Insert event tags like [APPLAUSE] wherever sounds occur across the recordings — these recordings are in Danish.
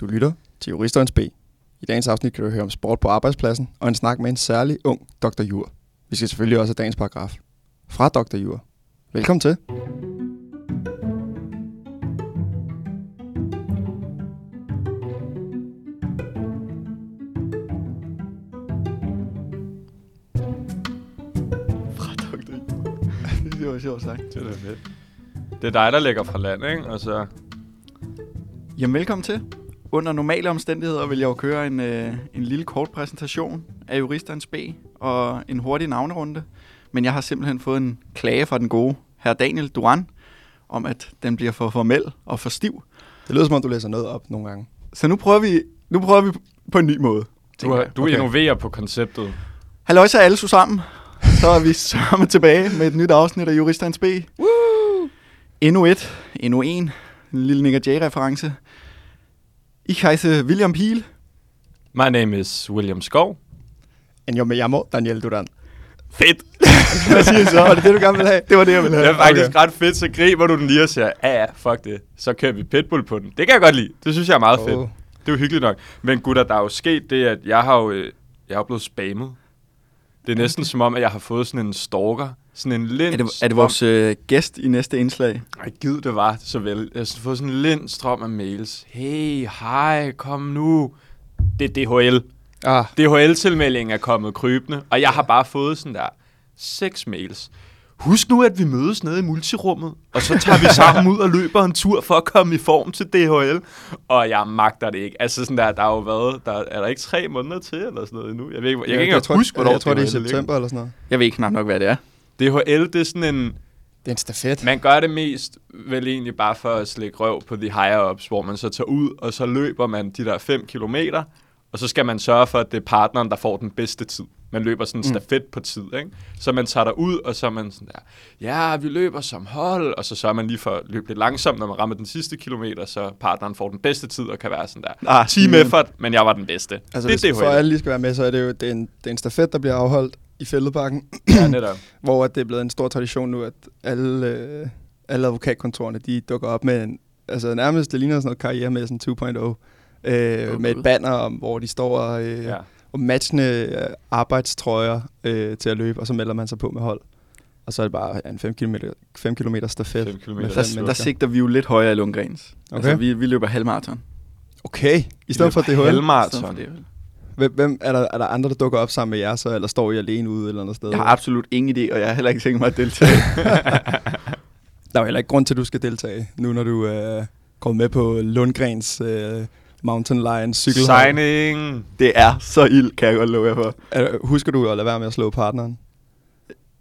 Du lytter til Juristerens B. I dagens afsnit kan du høre om sport på arbejdspladsen og en snak med en særlig ung Dr. Jur. Vi skal selvfølgelig også have dagens paragraf. Fra Dr. Jur. Velkommen til. Fra Dr. [LAUGHS] det var sjovt sagt. Det er fedt. Det er dig, der lægger fra land, ikke? Og så... Jamen, velkommen til. Under normale omstændigheder vil jeg jo køre en, øh, en lille kort præsentation af juristernes B og en hurtig navnerunde. Men jeg har simpelthen fået en klage fra den gode herr Daniel Duran om, at den bliver for formel og for stiv. Det lyder som om, du læser noget op nogle gange. Så nu prøver vi, nu prøver vi på en ny måde. Du, har, du Okay. innoverer på konceptet. Halløj så alle sammen. Så er vi sammen tilbage med et nyt afsnit af Juristernes B. Woo! Endnu et, endnu en, en lille Nick Jay-reference. Ich heiße William Piel. My name is William Skov. En yo me llamo Daniel Duran. Fedt! [LAUGHS] Hvad siger du så? Var det det, du gerne ville have? Det var det, jeg ville Det have. er faktisk okay. ret fedt, så griber du den lige og siger, ja ja, fuck det. Så kører vi pitbull på den. Det kan jeg godt lide. Det synes jeg er meget fedt. Åh. Det er jo hyggeligt nok. Men gutter, der er jo sket det, at jeg har jo, øh, jeg er blevet spammet. Det er næsten som om, at jeg har fået sådan en stalker. Sådan en lind Er det, er det vores øh, gæst i næste indslag? Ej, gid det var så vel. Jeg har fået sådan en lind strøm af mails. Hey, hej, kom nu. Det er DHL. Ah, DHL-tilmeldingen er kommet krybende, og jeg har bare fået sådan der seks mails. Husk nu, at vi mødes nede i multirummet, og så tager vi [LAUGHS] sammen ud og løber en tur for at komme i form til DHL. Og jeg magter det ikke. Altså sådan der, der har jo været, der, er der ikke tre månder til eller sådan noget endnu? Jeg, ved ikke, jeg, jeg kan ikke engang tror, huske, hvornår Jeg tror, det er i september eller sådan noget. Jeg ved knap nok, hvad det er. DHL, det er sådan en, Det er en stafet. man gør det mest vel egentlig bare for at slække røv på de higher-ups, hvor man så tager ud, og så løber man de der 5 kilometer, og så skal man sørge for, at det er partneren, der får den bedste tid. Man løber sådan en Mm. stafet på tid, ikke? Så man tager ud, og så er man sådan der, ja, vi løber som hold, og så sørger man lige for at løbe lidt langsomt, når man rammer den sidste kilometer, så partneren får den bedste tid, og kan være sådan der, Ah, team men- effort, men jeg var den bedste. Altså, det er hvis, for DHL. alle lige skal være med, så er det jo det er en, det er en stafet, der bliver afholdt i Fældebakken, Ja, netop. [CLEARS THROAT] hvor at det er blevet en stor tradition nu, at alle, øh, alle advokatkontorerne, de dukker op med en, altså nærmest, det ligner sådan noget karrieremessen 2.0, øh, med et banner, om, hvor de står og, øh, Ja. og matchende øh, arbejdstrøjer øh, til at løbe, og så melder man sig på med hold. Og så er det bare ja, en 5 km, 5 km stafet. Fem kilometer. med Der, der mennesker. sigter vi jo lidt højere i Lundgrens. Okay. Altså, vi, vi løber halvmarathon. Okay, i stedet for DHL. Halvmarathon. Hvem, hvem er, der, er der andre, der dukker op sammen med jer så, eller står I alene ude et eller andet sted? Jeg har absolut ingen idé, og jeg har heller ikke tænkt mig at deltage. [LAUGHS] Der er jo heller ikke grund til, at du skal deltage, nu når du er øh, kommet med på Lundgrens øh, Mountain Lion cykelhold. Signing! det er så ild, kan jeg godt love jer for. Er, husker du at lade være med at slå partneren?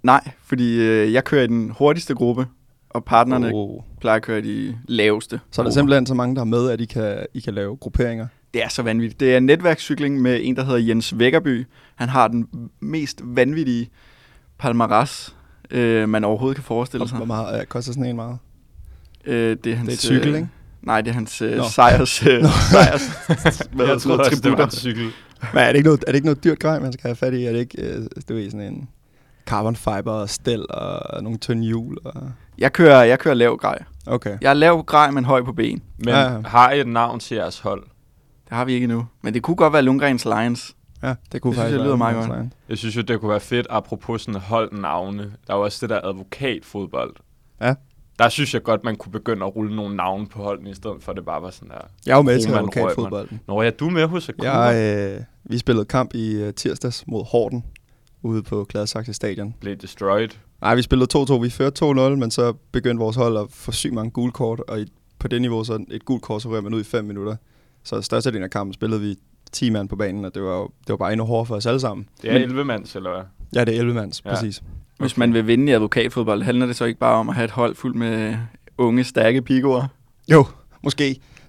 Nej, fordi øh, jeg kører i den hurtigste gruppe, og partnerne oh. Plejer at køre i de laveste. Så er der simpelthen så mange, der er med, at I kan, I kan lave grupperinger. Det er så vanvittigt. Det er netværkscykling med en, der hedder Jens Vækkerby. Han har den mest vanvittige palmaras, øh, man overhovedet kan forestille Og sig. hvor meget øh, koster sådan en meget? Øh, det er hans, Det er et cykel, øh, ikke? Nej, det er hans øh, sejrs, øh, [LAUGHS] sejrs hvad Jeg troede også, det var tributter. en cykel. Men er det ikke noget, er det ikke noget dyrt grej, man skal have fat i? Er det ikke øh, du ved, sådan en carbon fiber og stel og nogle tynde hjul? Og... Jeg kører, jeg kører lav grej. Okay. Jeg er lav grej, men høj på ben. Men Ja, ja. har I et navn til jeres hold? Det har vi ikke endnu. Men det kunne godt være Lundgrens Lions. Ja, det kunne Det synes faktisk jeg lyder meget godt. Jeg synes jo, det kunne være fedt, apropos sådan holdnavne. Der er jo også det der advokatfodbold. Ja. Der synes jeg godt, man kunne begynde at rulle nogle navne på holdene, i stedet for at det bare var sådan der. Jeg er jo med til Krohmann, advokatfodbolden. Nå ja, du er med hos Akura. Jeg, øh, vi spillede kamp i øh, tirsdags mod Horten ude på Gladsaxe Stadion. Blev destroyed. Nej, vi spillede 2-2. Vi førte 2-0, men så begyndte vores hold at få sygt mange gule kort, og i, på det niveau, så et gult kort, så rører man ud i 5 minutter. Så størstedelen af kampen spillede vi 10 mand på banen, og det var, jo- det var bare endnu hårdere for os alle sammen. Det er Men- 11 mands, eller hvad? Ja, det er 11 mands, Ja. ja. præcis. Hvis Okay. man vil vinde i advokatfodbold, handler det så ikke bare om at have et hold fuldt med unge, stærke pigoer? Jo, måske.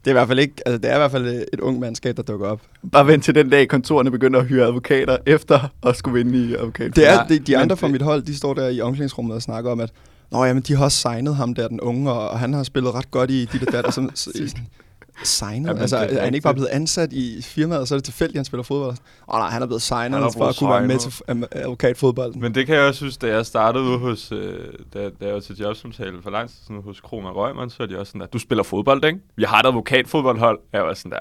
Det er i hvert fald ikke, altså det er i hvert fald et ung mandskab, der dukker op. Bare vent til den dag, kontorerne begynder at hyre advokater efter at skulle vinde i advokatfodbold. Det er, Ja, de, men andre fra det- mit hold, de står der i omklædningsrummet og snakker om, at Nå, jamen, de har også signet ham der, den unge, og, og han har spillet ret godt i dit og dat. Og så, så, [LAUGHS] signet? Jamen, altså, det er han ikke bare blevet ansat i firmaet, og så er det tilfældigt, at han spiller fodbold? Åh oh, nej, han er blevet signet Han er for at kunne være med til advokatfodbolden. Men det kan jeg også synes, da jeg startede ude hos, øh, da, da jeg var til jobsamtale for lang tid siden hos Kroma Røgman, så er de også sådan der, du spiller fodbold, ikke? Vi har et advokatfodboldhold. Jeg var sådan der,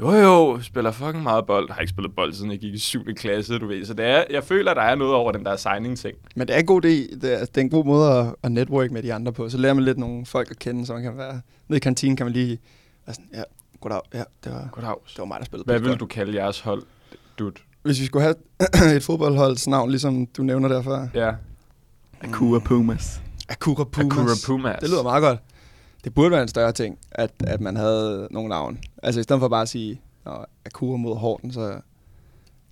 Jo jo, spiller fucking meget bold. Jeg har ikke spillet bold, siden jeg gik i 7. klasse, du ved. Så det er, jeg føler, der er noget over den der signing-ting. Men det er en god idé. Det er, det er en god måde at, at network med de andre på. Så lærer man lidt nogle folk at kende, så man kan være... Nede i kantinen kan man lige... være sådan, ja, goddag. Ja, det var, Goddag. det var mig, der spillede. Hvad vil du kalde jeres hold, dude? Hvis vi skulle have [CLEARS THROAT] et fodboldholds navn, ligesom du nævner der før. Ja, Akua Pumas. Akura Pumas. Akura Pumas. Det lyder meget godt. Det burde være en større ting, at, at man havde nogle navn. Altså i stedet for bare at sige, Nå, Akura mod Horten, så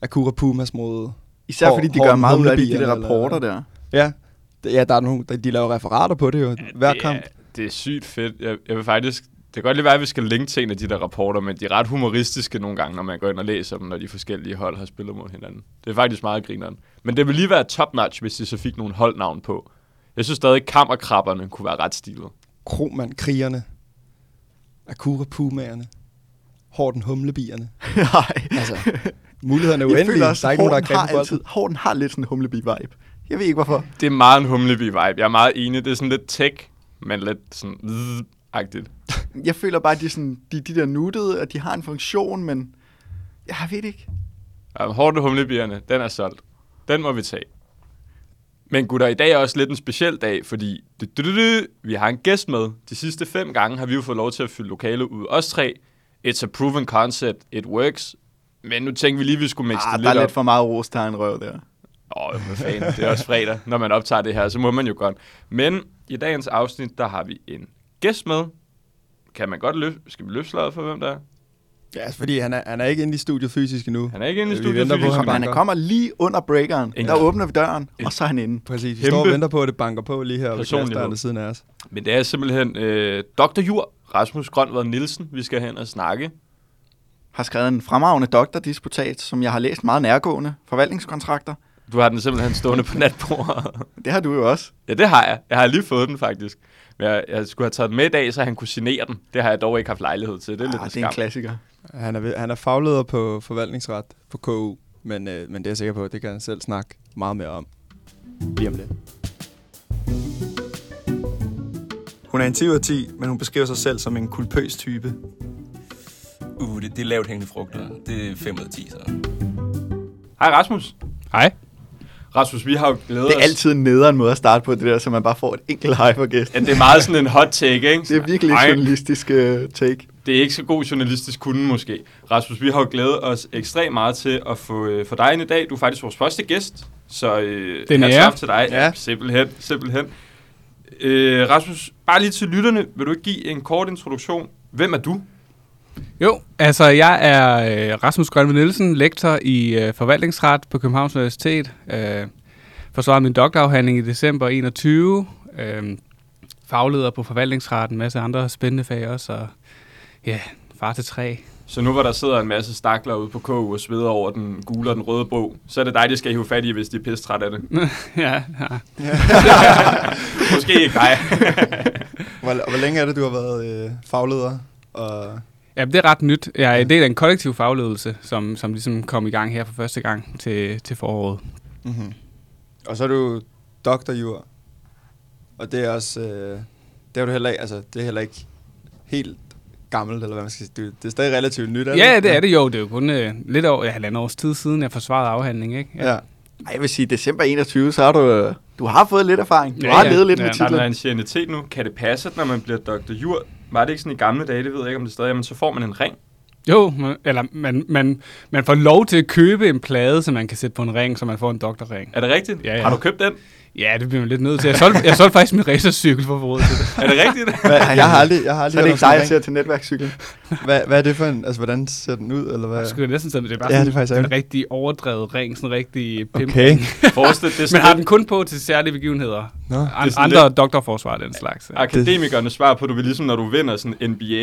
Akura Pumas mod... Især Hår- fordi de hår- gør meget ud af de, de eller- rapporter der. Ja, ja der er nogle, de laver referater på det jo, hver det kamp. Er, det er sygt fedt. Jeg, jeg vil faktisk... Det kan godt lige være, at vi skal linke til en af de der rapporter, men de er ret humoristiske nogle gange, når man går ind og læser dem, når de forskellige hold har spillet mod hinanden. Det er faktisk meget grineren. Men det vil lige være top-notch, hvis de så fik nogle holdnavn på. Jeg synes stadig, at kammerkrabberne kunne være ret stilet. Kromand, krigerne. Akura Pumaerne. Horten humlebierne. [LAUGHS] Nej. Altså, mulighederne er Jeg uendelige. føler også, der er ikke nogen, der har altid. Horten har lidt sådan en humlebi-vibe. Jeg ved ikke hvorfor. Det er meget en humlebi-vibe. Jeg er meget enig. Det er sådan lidt tech, men lidt sådan... agtigt Jeg føler bare, at de, sådan, de, de der nuttede, at de har en funktion, men jeg ved ikke. Ja, hårdt humlebierne, den er solgt. Den må vi tage. Men gutter, i dag er også lidt en speciel dag, fordi du, du, du, du, vi har en gæst med. De sidste fem gange har vi jo fået lov til at fylde lokale ud. Os tre. It's a proven concept. It works. Men nu tænkte vi lige, at vi skulle mixe Ah, det der er lidt lidt op. for meget ros til en røv der. Åh, oh, hvad fanden. Det er også fredag. Når man optager det her, så må man jo godt. Men i dagens afsnit, der har vi en gæst med. Kan man godt løfte? Skal vi løfte for, hvem der er? Ja, fordi han er, han er ikke inde i studiet fysisk endnu. Han er ikke inde i studiet. venter på, fysisk. han han kommer lige under breakeren. En- Der åbner vi døren, en- og så er han inde. Præcis, vi står og venter på, at det banker på lige her ved ved siden af os. Men det er simpelthen øh, Dr. Jur, Rasmus Grønved Nielsen, vi skal hen og snakke. Har skrevet en fremragende doktordisputat, som jeg har læst meget nærgående. Forvaltningskontrakter. Du har den simpelthen stående på natbordet. Det har du jo også. ja, det har jeg. Jeg har lige fået den faktisk. Men jeg, jeg skulle have taget med i dag, så han kunne signere den. Det har jeg dog ikke haft lejlighed til. Det er lidt Ah, en det er en klassiker. Han er, han er fagleder på forvaltningsret på KU, men, øh, men det er jeg sikker på, det kan han selv snakke meget mere om. Lige om lidt. Hun er en 10 ud af 10, men hun beskriver sig selv som en kulpøs type. Uh, det, det er lavt hængende frugter. Det er 5 ud af 10, så. Hej Rasmus. Hej. Rasmus, vi har jo glædet Det er os. altid en nederen måde at starte på det der, så man bare får et enkelt for gæsten. Ja, det er meget sådan en hot take, ikke? Det er virkelig Nej, journalistisk uh, take. Det er ikke så god journalistisk kunde måske. Rasmus, vi har jo glædet os ekstremt meget til at få, øh, få dig ind i dag. Du er faktisk vores første gæst, så øh, Det er til dig. Ja. Simpelthen, simpelthen. Øh, Rasmus, bare lige til lytterne, vil du ikke give en kort introduktion? Hvem er du? Jo, altså jeg er øh, Rasmus Grønve Nielsen, lektor i øh, forvaltningsret på Københavns Universitet. Øh, forsvarede min doktorafhandling i december 21. Øh, fagleder på forvaltningsret, en masse andre spændende fag også. Og ja, far til tre. Så nu hvor der sidder en masse stakler ude på KU og sveder over den gule og den røde bog, så er det dig, de skal hive fat i, hvis de er pisse træt af det. [LAUGHS] ja, ja. [LAUGHS] Måske ikke dig. [LAUGHS] Hvor, hvor længe er det, du har været øh, fagleder? Og, ja, det er ret nyt. Jeg er en del af en kollektiv fagledelse, som, som ligesom kom i gang her for første gang til, til foråret. mm-hmm. og så er du doktorjur. Og det er også... Øh, det er du heller ikke, altså, det er heller ikke helt gammelt, eller hvad man skal sige. Det, det er stadig relativt nyt, er det? Ja, det er det jo. Det er jo kun øh, lidt over ja, halvandet års tid siden, jeg forsvarede afhandling, ikke? Ja. Ej, jeg vil sige, december 21, så har du, øh, du har fået lidt erfaring. Du Ja, har ja. levet lidt Ja, med Der er titlen. en nu. Kan det passe, at når man bliver Dr. Jur, var det ikke sådan i gamle dage, det ved jeg ikke, om det stadig er, men så får man en ring. Jo, man, eller man, man, man får lov til at købe en plade, som man kan sætte på en ring, så man får en doktorring. Er det rigtigt? Ja, ja. Har du købt den? Ja, det bliver man lidt nødt til. Jeg solgte, jeg solgte faktisk min racercykel for at råd til det. Er det rigtigt? [LAUGHS] Hvad, jeg har aldrig, jeg har aldrig Så er det ikke dig, jeg ser til netværkscyklen. ring. hvad, hvad er det for en... Altså, hvordan ser den ud, eller hvad? Jeg skulle næsten sige, det er bare Ja, sådan, det er faktisk en rigtig overdrevet ring, sådan en rigtig pimp. Okay. Forestil, det er Men har lidt den kun på til særlige begivenheder. Nå. An, andre doktorforsvar og den slags. Ja. akademikernes svar på, du vil ligesom, når du vinder sådan NBA,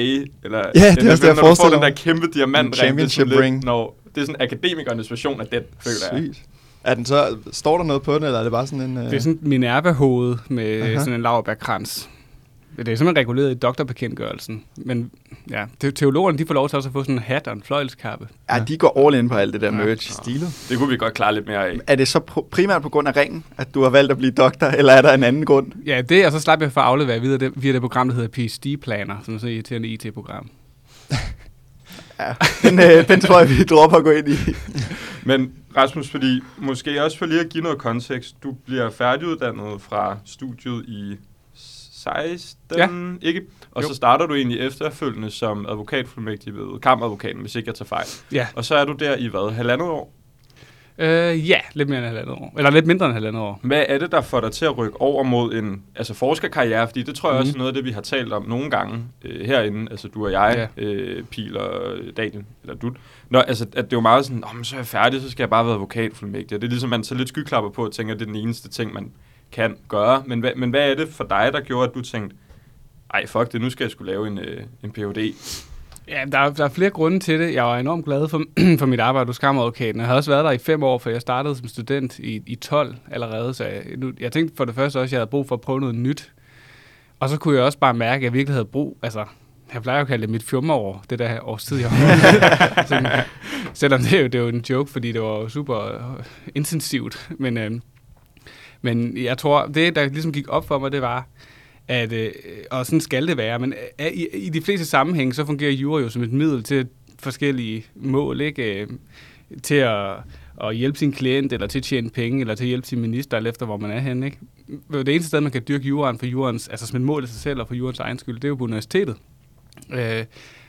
eller Ja, det er også det, jeg når du får den der kæmpe diamantring. championship sådan lidt, ring. Når, det er sådan akademikernes version af den, føler jeg. Sygt. Er den så, står der noget på den, eller er det bare sådan en... Øh... Det er sådan en Minerva-hoved med Aha. Sådan en laverbærkrans. Det er simpelthen reguleret i doktorbekendtgørelsen. Men ja, te- teologerne de får lov til også at få sådan en hat og en fløjlskærpe. Ja, de går all in på alt det der merch. Stilet. Det kunne vi godt klare lidt mere af. Er det så pr- primært på grund af ringen, at du har valgt at blive doktor, eller er der en anden grund? Ja, det, og så slap jeg for at aflevere videre det, via det program, der hedder PhD-planer, som er sådan et irriterende IT-program. [LAUGHS] Ja, den, øh, den tror jeg, vi dropper at gå ind i. Men Rasmus, fordi måske også for lige at give noget kontekst, du bliver færdiguddannet fra studiet i 16, Ja. ikke? Og Jo. så starter du egentlig efterfølgende som advokatfuldmægtig ved kammeradvokaten, hvis ikke jeg tager fejl. Ja. Og så er du der i hvad, halvandet år? Øh, ja, lidt mere end halvandet år. Eller lidt mindre end halvandet år. Hvad er det, der får dig til at rykke over mod en altså forskerkarriere? Fordi det tror jeg også er noget af det, vi har talt om nogle gange øh, herinde, altså du og jeg, ja. øh, Pil og Daniel, eller du. Nå, altså, at det er jo meget sådan, men så er jeg færdig, så skal jeg bare være advokatfuldmægtig. Og det er ligesom, man tager lidt skyklapper på og tænker, at det er den eneste ting, man kan gøre. Men, hvad, men hvad er det for dig, der gjorde, at du tænkte, ej, fuck det, nu skal jeg skulle lave en, øh, en Ph.D. Ja, der er, der er flere grunde til det. Jeg var enormt glad for, [CLEARS THROAT] for mit arbejde hos Kammeradvokaten. Jeg havde også været der i fem år, for jeg startede som student i, i 12 allerede. Så jeg, nu, jeg tænkte for det første også, at jeg havde brug for at prøve noget nyt. Og så kunne jeg også bare mærke, at jeg virkelig havde brug... Altså, jeg plejer jo at kalde det mit fjummerår, det der års tid, jeg har. [LAUGHS] Sådan, Selvom det er, jo, det er jo en joke, fordi det var super øh, intensivt. Men, øh, men jeg tror, det der ligesom gik op for mig, det var, at, øh, og sådan skal det være, men øh, i, i de fleste sammenhænge, så fungerer jura jo som et middel til forskellige mål, ikke? Øh, til at, at hjælpe sin klient, eller til at tjene penge, eller til at hjælpe sin minister, alt efter hvor man er henne, ikke? Det eneste sted, man kan dyrke juraen for jurens, altså som et mål i sig selv og for jurens egen skyld, det er jo på universitetet. Øh,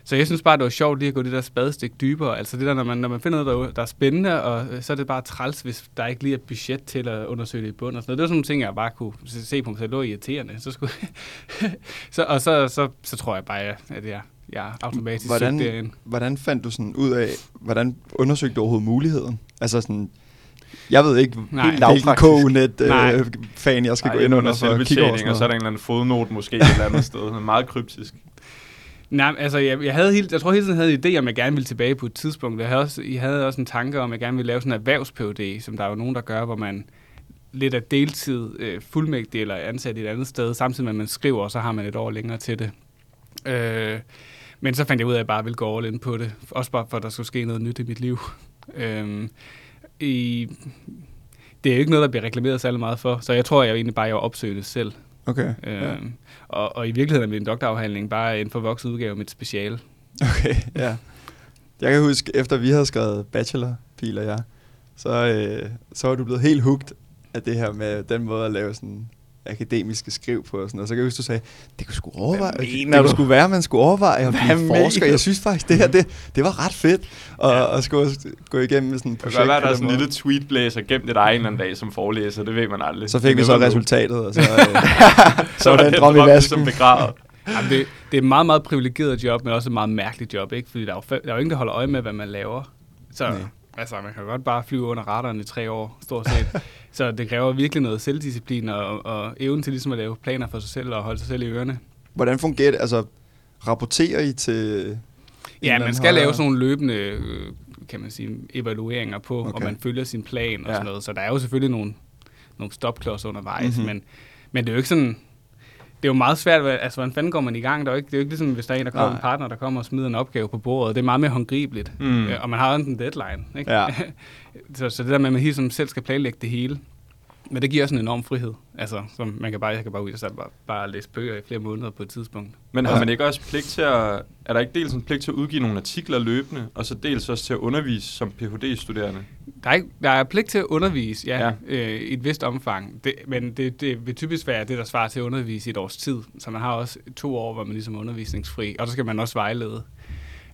så jeg synes bare, det var sjovt lige at gå det der spadestik dybere. Altså det der, når man, når man finder noget, der, der er spændende, og øh, så er det bare træls, hvis der ikke lige er budget til at undersøge det i bund og sådan noget. Det var sådan nogle ting, jeg bare kunne se på mig selv. Det var irriterende. Så skulle [LAUGHS] så, og så, så, så, tror jeg bare, at jeg, jeg automatisk Hvordan- søgte derind. Hvordan fandt du sådan ud af, hvordan undersøgte du overhovedet muligheden? Altså sådan, jeg ved ikke, Nej. helt lavpraktisk. Nej. K-net-fan jeg skal Ej, gå ind under for at kigge over og så er der en eller anden fodnote måske et eller andet sted. Er meget kryptisk. Nej, altså jeg, jeg, havde helt, jeg tror hele tiden, jeg havde en idé om, jeg gerne ville tilbage på et tidspunkt. Jeg havde også, jeg havde også en tanke om, at jeg gerne ville lave sådan en erhvervs som der er jo nogen, der gør, hvor man lidt af deltid øh, fuldmægtig eller ansat et andet sted, samtidig med, at man skriver, og så har man et år længere til det. Øh, men så fandt jeg ud af, at jeg bare ville gå all in på det. Også bare for, at der skulle ske noget nyt i mit liv. [LAUGHS] Øh, i, det er jo ikke noget, der bliver reklameret særlig meget for, så jeg tror, jeg egentlig bare jeg var opsøgende selv. Okay, Øh, ja. og, og i virkeligheden er min doktorafhandling bare en forvokset udgave af mit speciale. okay, ja. Jeg kan huske, efter vi havde skrevet bachelor, Pil og jeg, så, øh, så var du blevet helt hugt af det her med den måde at lave sådan akademiske skriv på og sådan noget. Så kan jeg huske, du sagde, det kunne sgu overveje, Hvad det, det skulle være, at man skulle overveje at Hvad blive forsker. mener Jeg synes faktisk, det her, det, det var ret fedt at, ja. at skulle gå igennem med sådan et Det kan projekt være, der er sådan en lille tweetblæser gemt i dig en eller anden dag som forelæser. Det ved man aldrig. Så fik vi You så resultatet, og så, [LAUGHS] øh, så var den drøm i ligesom vasken. begravet. Jamen, det, det er et meget, meget privilegeret job, men også et meget mærkeligt job, ikke? Fordi der er jo, der er jo ingen, der holder øje med, hvad man laver. Så Nej. Altså, man kan godt bare flyve under radaren i tre år, stort set. [LAUGHS] så det kræver virkelig noget selvdisciplin og, og evnen til ligesom at lave planer for sig selv og holde sig selv i ørerne. Hvordan fungerer det? Altså, rapporterer I til... Ja, man skal højere- lave sådan nogle løbende, øh, kan man sige, evalueringer på, okay. Og man følger sin plan og Ja. sådan noget. Så der er jo selvfølgelig nogle, nogle stopklodser undervejs, Mhm. mm-hmm. men, men det er jo ikke sådan... Det er jo meget svært, altså hvordan fanden går man i gang? Der er jo ikke, det er jo ikke ligesom, hvis der er en, der kommer en partner, der kommer og smider en opgave på bordet. Det er meget mere håndgribeligt, Mm. mm. og man har jo en deadline. Ikke? Ja. [LAUGHS] så, så det der med, at man hele tiden selv skal planlægge det hele, men det giver også en enorm frihed. Altså, som man kan bare, jeg kan bare ud og så bare, bare læse bøger i flere måneder på et tidspunkt. Men har Ja. man ikke også pligt til at... Er der ikke dels en pligt til at udgive nogle artikler løbende, og så dels også til at undervise som Ph.D.-studerende? Der er, ikke, der er pligt til at undervise, ja, Ja. Øh, i et vist omfang. Det, men det, det vil typisk være det, der svarer til at undervise i et års tid. Så man har også to år, hvor man ligesom er undervisningsfri. Og så skal man også vejlede.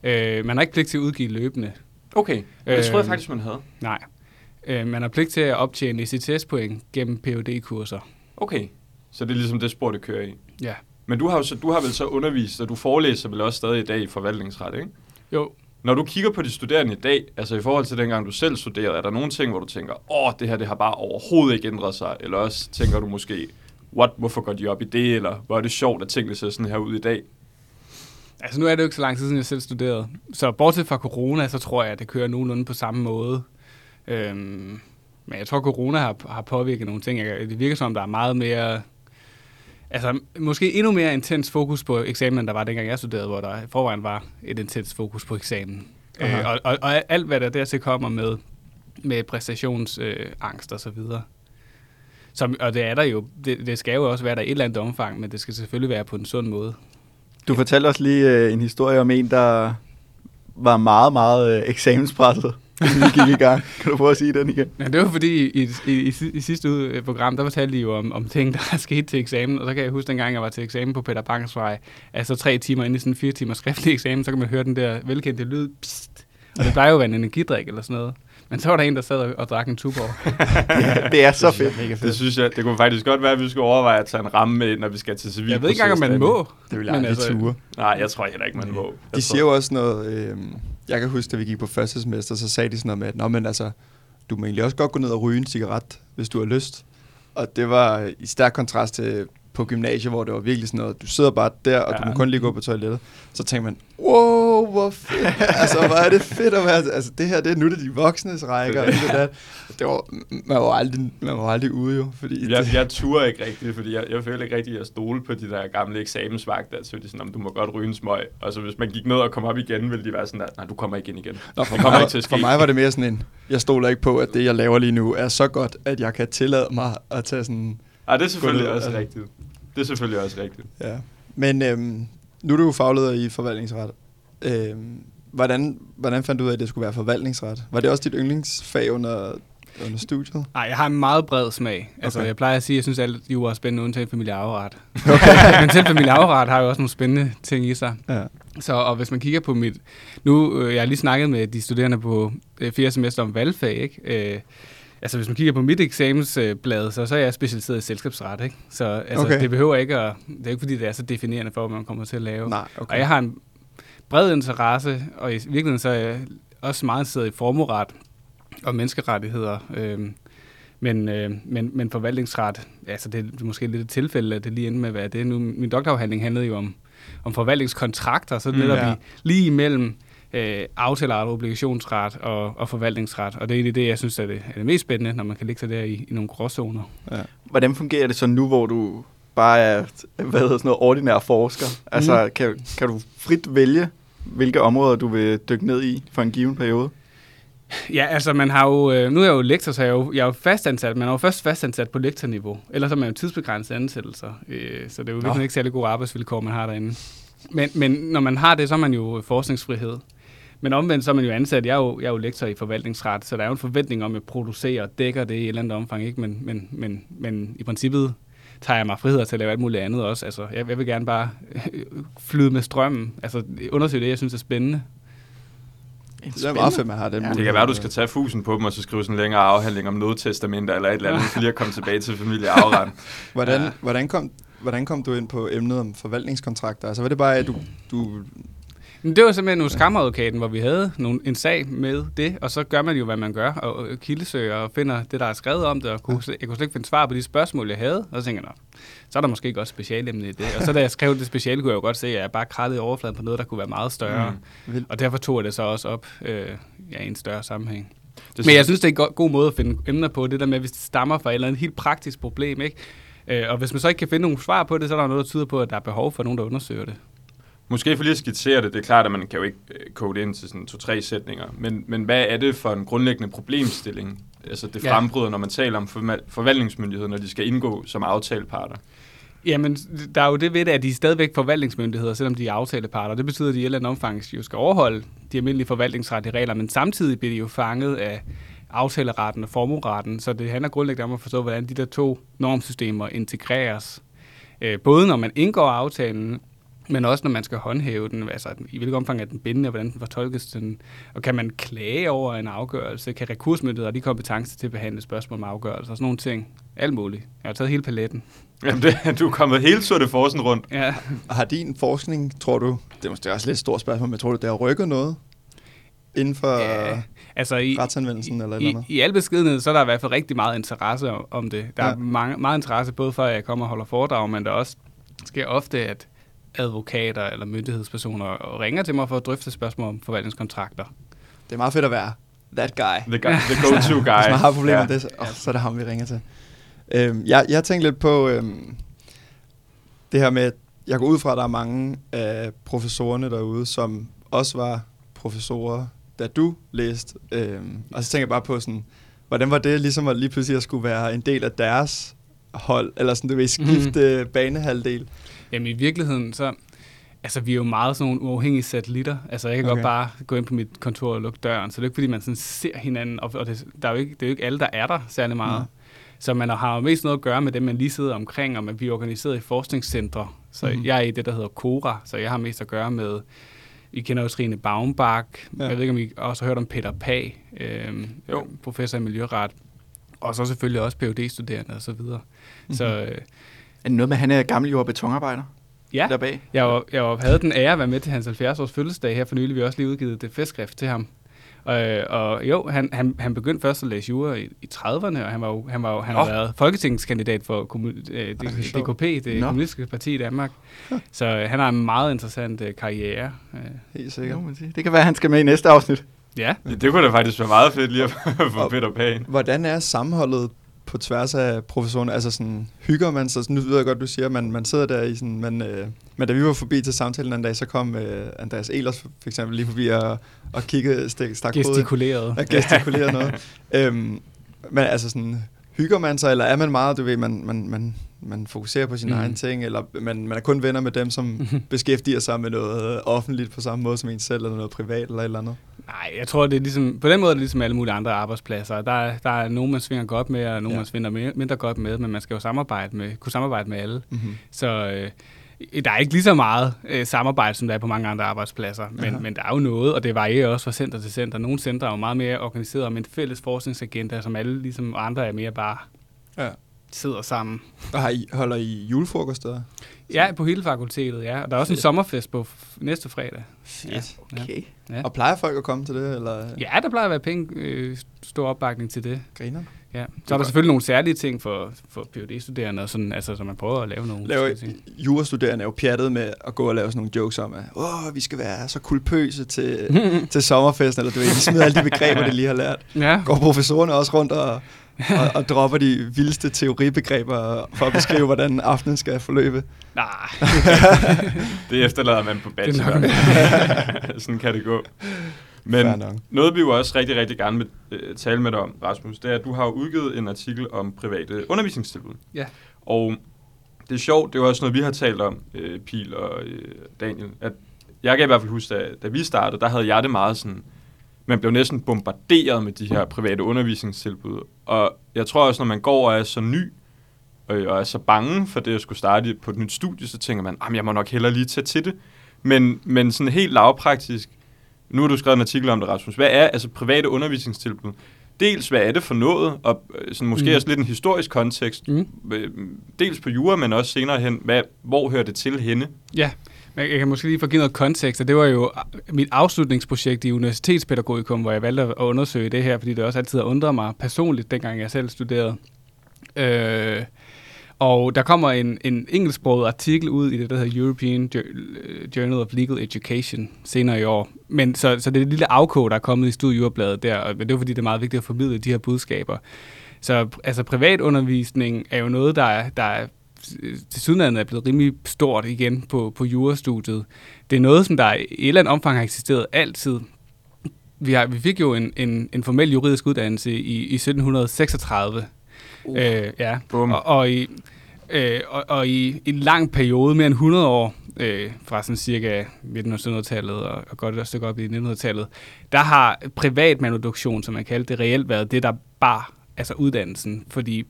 Øh, man har ikke pligt til at udgive løbende. Okay, det troede jeg faktisk, man havde. Nej. Øh, man har pligt til at optjene ECTS-point gennem phd kurser Okay, så det er ligesom det spor, det kører i. Ja. Men du har, jo så, du har vel så undervist, og du forelæser vel også stadig i dag i forvaltningsret, ikke? Jo, Når du kigger på de studerende i dag, altså i forhold til dengang du selv studerede, er der nogle ting, hvor du tænker, åh, det her det har bare overhovedet ikke ændret sig, eller også tænker du måske, what, hvorfor går de op i det, eller hvor er det sjovt, at tingene ser sådan her ud i dag? altså nu er det jo ikke så lang tid siden, jeg selv studerede. Så bortset fra corona, så tror jeg, at det kører nogenlunde på samme måde. Øhm, men jeg tror, corona har, har påvirket nogle ting. Det virker som, der er meget mere... Altså, måske endnu mere intens fokus på eksamen, end der var dengang jeg studerede, hvor der forvejen var et intens fokus på eksamen. Aha. Øh, og, og, og alt, hvad der dertil kommer med, med præstationsangst øh, og så videre. Som, og det er der jo, det, det skal jo også være der i et eller andet omfang, men det skal selvfølgelig være på en sund måde. Du fortalte os lige øh, en historie om en, der var meget, meget øh, eksamenspresset, inden vi gik i gang. Kan du prøve at sige den igen? Ja, det var fordi i, i, i, i sidste øh, program, der fortalte de jo om, om ting, der [LAUGHS] er sket til eksamen. Og så kan jeg huske, dengang jeg var til eksamen på Peter Bangs vej, altså tre timer inde i sådan en fire timer skriftlig eksamen, så kan man høre den der velkendte lyd. Psst. Og det plejer jo at være en energidrik eller sådan noget. Men så var der en, der sad og, og drak en Tuborg. [LAUGHS] Ja, det er så fedt. Det synes jeg, det kunne faktisk godt være, at vi skulle overveje at tage en ramme med, når vi skal til civil. Jeg ved ikke engang, om man må. Det vil jeg aldrig altså- ture. Nej, jeg tror heller ikke, man må. Jeg De tror- siger jo også noget, øh, jeg kan huske, da vi gik på første semester, så sagde de sådan noget med, at Nå, men altså, du må egentlig også godt gå ned og ryge en cigaret, hvis du har lyst. Og det var i stærk kontrast til på gymnasiet, hvor det var virkelig sådan noget, du sidder bare der, og ja. du må kun lige gå på toilettet. Så tænker man, wow, hvor fedt. [LAUGHS] altså, hvor er det fedt at være, altså det her, det er nu det de voksnes rækker. og det, der. det var, man var aldrig, man var aldrig ude jo, fordi Jeg, det, jeg turer ikke rigtigt, fordi jeg, jeg føler ikke rigtigt, at jeg stole på de der gamle eksamensvagter. Så de sådan, om du må godt ryge en smøg. Og så hvis man gik ned og kom op igen, ville de være sådan der, nej, du kommer ikke ind igen. Nå, for, Det kommer mig, ikke til at ske. for mig var det mere sådan en, jeg stoler ikke på, at det, jeg laver lige nu, er så godt, at jeg kan tillade mig at tage sådan Ej, det er selvfølgelig også altså. rigtigt. Det er selvfølgelig også rigtigt. Ja. Men øhm, nu er du jo fagleder i forvaltningsret. Øhm, hvordan, hvordan fandt du ud af, at det skulle være forvaltningsret? Var det også dit yndlingsfag under, under studiet? Nej, jeg har en meget bred smag. Altså, Okay. jeg plejer at sige, at jeg synes, at alt jura er spændende, undtagen familiearveret. Okay. [LAUGHS] Men selv familiearveret har jo også nogle spændende ting i sig. Ja. Så, og hvis man kigger på mit... Nu, øh, jeg har lige snakket med de studerende på øh, fjerde semester om valgfag, ikke? Øh, altså, hvis man kigger på mit eksamensblad, så, så er jeg specialiseret i selskabsret, ikke? Så altså, Okay. det behøver ikke at... Det er ikke, fordi det er så definerende for, hvad man kommer til at lave. Nej, Okay. Og jeg har en bred interesse, og i virkeligheden så er jeg også meget interesseret i formueret og menneskerettigheder. Øhm, men, øh, men, men forvaltningsret, altså det er måske lidt et tilfælde, at det lige endte med at være det. Nu, min doktorafhandling handlede jo om, om forvaltningskontrakter, så Mm, netop ja. vi lige imellem øh, aftaleret, obligationsret og, og forvaltningsret. Og det er egentlig det, jeg synes er det, er det mest spændende, når man kan ligge sig der i, i nogle gråzoner. Hvordan fungerer det så nu, hvor du bare er hvad hedder sådan noget, ordinær forsker? Altså, kan, kan du frit vælge, hvilke områder du vil dykke ned i for en given periode? Ja, altså man har jo, øh, nu er jeg jo lektor, så jeg er jo, jeg er jo fastansat. Man er jo først fastansat på lektorniveau. Ellers er man jo tidsbegrænset ansættelser. Øh, så det er jo virkelig ikke særlig gode arbejdsvilkår, man har derinde. Men, men når man har det, så er man jo forskningsfrihed. Men omvendt så er man jo ansat. Jeg er jo, jeg er jo lektor i forvaltningsret, så der er jo en forventning om, at jeg producerer og dækker det i et eller andet omfang. Ikke? Men, men, men, men i princippet tager jeg mig frihed til at lave alt muligt andet også. Altså, jeg, jeg vil gerne bare [LAUGHS] flyde med strømmen. Altså undersøge det, jeg synes er spændende. Det er meget fedt, man har den Ja, Det kan være, du skal tage fusen på dem, og så skrive sådan en længere afhandling om nødtestamenter eller et eller andet, for lige at komme tilbage til familieafrend. [LAUGHS] Hvordan, Ja. ja. hvordan, kom, hvordan kom du ind på emnet om forvaltningskontrakter? Altså var det bare, at du, du Men det var simpelthen hos kammeradvokaten, hvor vi havde nogle, en sag med det, og så gør man jo, hvad man gør, og, kildesøger og finder det, der er skrevet om det, og kunne, jeg kunne slet ikke finde svar på de spørgsmål, jeg havde, og så tænker jeg, "Nå, så er der måske ikke også specialemne i det. Og så da jeg skrev det speciale, kunne jeg jo godt se, at jeg bare krattede i overfladen på noget, der kunne være meget større. Mm. Og derfor tog jeg det så også op øh, ja, i en større sammenhæng. Det Men jeg synes, det er en go- god måde at finde emner på, det der med, hvis det stammer fra et eller andet helt praktisk problem, ikke? Øh, og hvis man så ikke kan finde nogle svar på det, så er der noget, der tyder på, at der er behov for nogen, der undersøger det. Måske for lige at skitsere det, det er klart, at man kan jo ikke øh, kode det ind til sådan to-tre sætninger, men, men hvad er det for en grundlæggende problemstilling, altså det Ja. frembryder, når man taler om forval- forvaltningsmyndigheder, når de skal indgå som aftaleparter? Jamen, der er jo det ved det, at de er stadigvæk forvaltningsmyndigheder, selvom de er aftaleparter. Det betyder, at de i et eller andet omfang jo skal overholde de almindelige forvaltningsretlige regler, men samtidig bliver de jo fanget af aftaleretten og formueretten, så det handler grundlæggende om at forstå, hvordan de der to normsystemer integreres. Øh, både når man indgår aftalen, men også når man skal håndhæve den, altså i hvilket omfang er den bindende, og hvordan den fortolkes den, og kan man klage over en afgørelse, kan rekursmyndigheder have de kompetencer til at behandle spørgsmål om afgørelser, og sådan nogle ting, alt muligt. Jeg har taget hele paletten. Jamen, det, du er kommet helt Tour de Forsen rundt. Ja. har din forskning, tror du, det er måske også lidt et stort spørgsmål, men tror du, det har rykket noget inden for Ja, altså i, retsanvendelsen eller et i, eller andet? i al beskedenhed, så er der i hvert fald rigtig meget interesse om, om det. Der. Ja. er mange, meget interesse, både for at jeg kommer og holder foredrag, men der også sker ofte, at advokater eller myndighedspersoner ringer til mig for at drøfte spørgsmål om forvaltningskontrakter. Det er meget fedt at være that guy. The, guy, the go-to guy. [LAUGHS] Hvis man har problemer Ja. med det, så, oh, så er det ham, vi ringer til. Øhm, jeg, jeg tænkte lidt på øhm, det her med, at jeg går ud fra, at der er mange af professorerne derude, som også var professorer, da du læste. Øhm, og så tænker jeg bare på sådan, hvordan var det ligesom at lige pludselig at skulle være en del af deres hold, eller sådan, du ved, skifte mm. banehalvdel? Jamen i virkeligheden, så Altså, vi er jo meget sådan nogle uafhængige satellitter. Altså, jeg kan okay. Godt bare gå ind på mit kontor og lukke døren, så det er jo ikke, fordi man sådan ser hinanden, og, og det, der er jo ikke, det er jo ikke alle, der er der særlig meget. Nej. Så man har jo mest noget at gøre med dem, man lige sidder omkring, og man bliver organiseret i forskningscentre. Så Mhm. mm-hmm. jeg er i det, der hedder KORA, så jeg har mest at gøre med, I kender jo Trine Baumbach, Ja. jeg ved ikke, om I også har hørt om Peter Pag, øhm, Jo. professor i miljøret, og så selvfølgelig også phd studerende og så videre. Mm-hmm. Så øh, Er det noget med, at han er gammel jord- og betonarbejder ja, der bag? jeg, var, jeg var, havde den ære at være med til hans 70-års fødselsdag her for nylig. Vi har også lige udgivet det festskrift til ham. Og, og jo, han, han, han begyndte først at læse jura i, i 30'erne, og han, var jo, han, var jo, han har Nå. været folketingskandidat for kommu- øh. DKP, det Nå. kommunistiske parti i Danmark. Så øh, han har en meget interessant øh, karriere. Øh, Helt Det, sikkert. må man sige. det kan være, at han skal med i næste afsnit. Ja, Det, det kunne da faktisk være meget fedt lige at [LAUGHS] få Og- Peter Pan. Hvordan er sammenholdet på tværs af professionen? Altså sådan, hygger man sig? Sådan, nu ved jeg godt, du siger, at man, man sidder der i sådan, men, øh, men da vi var forbi til samtalen en dag, så kom øh, Andreas Elers for eksempel lige forbi og, og kiggede, stik, stak hovedet gestikuleret. og gestikulerede noget. [LAUGHS] Øhm, men altså sådan, hygger man sig, eller er man meget, du ved, man, man, man, man fokuserer på sine Mhm. mm. egne ting, eller man, man er kun venner med dem, som beskæftiger sig med noget offentligt på samme måde som en selv, eller noget privat, eller et eller andet? Nej, jeg tror, det er ligesom, på den måde er det ligesom alle mulige andre arbejdspladser. Der, er- der er nogen, man svinger godt med, og nogen, Ja. man svinger mindre godt med, men man skal jo samarbejde med, kunne samarbejde med alle. Mm-hmm. Så øh, der er ikke lige så meget øh, samarbejde, som der er på mange andre arbejdspladser, men, Aha. men der er jo noget, og det varierer også fra center til center. Nogle centre er jo meget mere organiseret om en fælles forskningsagenda, som alle ligesom andre er mere bare Ja. Sidder sammen. Og har I, holder I julefrokoster? Ja, på hele fakultetet, ja. Og der er også en Fedt. sommerfest på f- næste fredag. Fedt. Okay. Ja. Og plejer folk at komme til det, eller Ja, der plejer at være penge, øh, stor opbakning til det. griner? Ja. Så er der selvfølgelig nogle særlige ting for, for phd studerende og sådan, altså, så man prøver at lave nogle Laver, ting. jurastuderende er jo pjattet med at gå og lave sådan nogle jokes om, at Åh, vi skal være så kulpøse til, [LAUGHS] til sommerfesten, eller du ved, de smider alle de begreber, [LAUGHS] de lige har lært. Ja, Går professorerne også rundt og, [LAUGHS] og, og dropper de vildeste teoribegreber for at beskrive, hvordan aftenen skal forløbe? nej. [LAUGHS] Det efterlader man på bachelor. [LAUGHS] Sådan kan det gå. Men noget vi jo også rigtig, rigtig gerne vil øh, tale med dig om, Rasmus, det er, at du har udgivet en artikel om private undervisningstilbud. Ja. Og det er sjovt, det er jo også noget, vi har talt om, øh, Pil og øh, Daniel, at jeg kan i hvert fald huske, da, da vi startede, der havde jeg det meget sådan, man blev næsten bombarderet med de her private undervisningstilbud. Og jeg tror også, når man går og er så ny, øh, og er så bange for det at skulle starte på et nyt studie, så tænker man, at jeg må nok hellere lige tage til det. Men, men sådan helt lavpraktisk, nu har du skrevet en artikel om det, Rasmus. Hvad er altså private undervisningstilbud? Dels, hvad er det for noget, og øh, sådan måske Mm. også lidt en historisk kontekst. Mm. Øh, Dels på jura, men også senere hen, hvad, hvor hører det til henne? Ja, men jeg kan måske lige få givet noget kontekst, og det var jo mit afslutningsprojekt i universitetspædagogikum, hvor jeg valgte at undersøge det her, fordi det også altid har undret mig personligt, dengang jeg selv studerede. Øh, og der kommer en, en engelsksproget artikel ud i det, der hedder European Journal of Legal Education senere i år. Men så, så det er et lille afkog, der er kommet i studiejurabladet der, og det er fordi, det er meget vigtigt at formidle de her budskaber. Så altså privatundervisning er jo noget, der der er til sydenlandet er blevet rimelig stort igen på, på jurastudiet. Det er noget, som der i et eller andet omfang har eksisteret altid. Vi, har, vi fik jo en, en, en formel juridisk uddannelse i, i 1736. Uh. Øh, ja. Og, og, i, øh, og, og i en lang periode, mere end 100 år, øh, fra sådan cirka midten af 1700-tallet og, og godt et stykke op i 1900-tallet, der har privat manuduktion, som man kaldte det, reelt været det, der bar altså uddannelsen. Fordi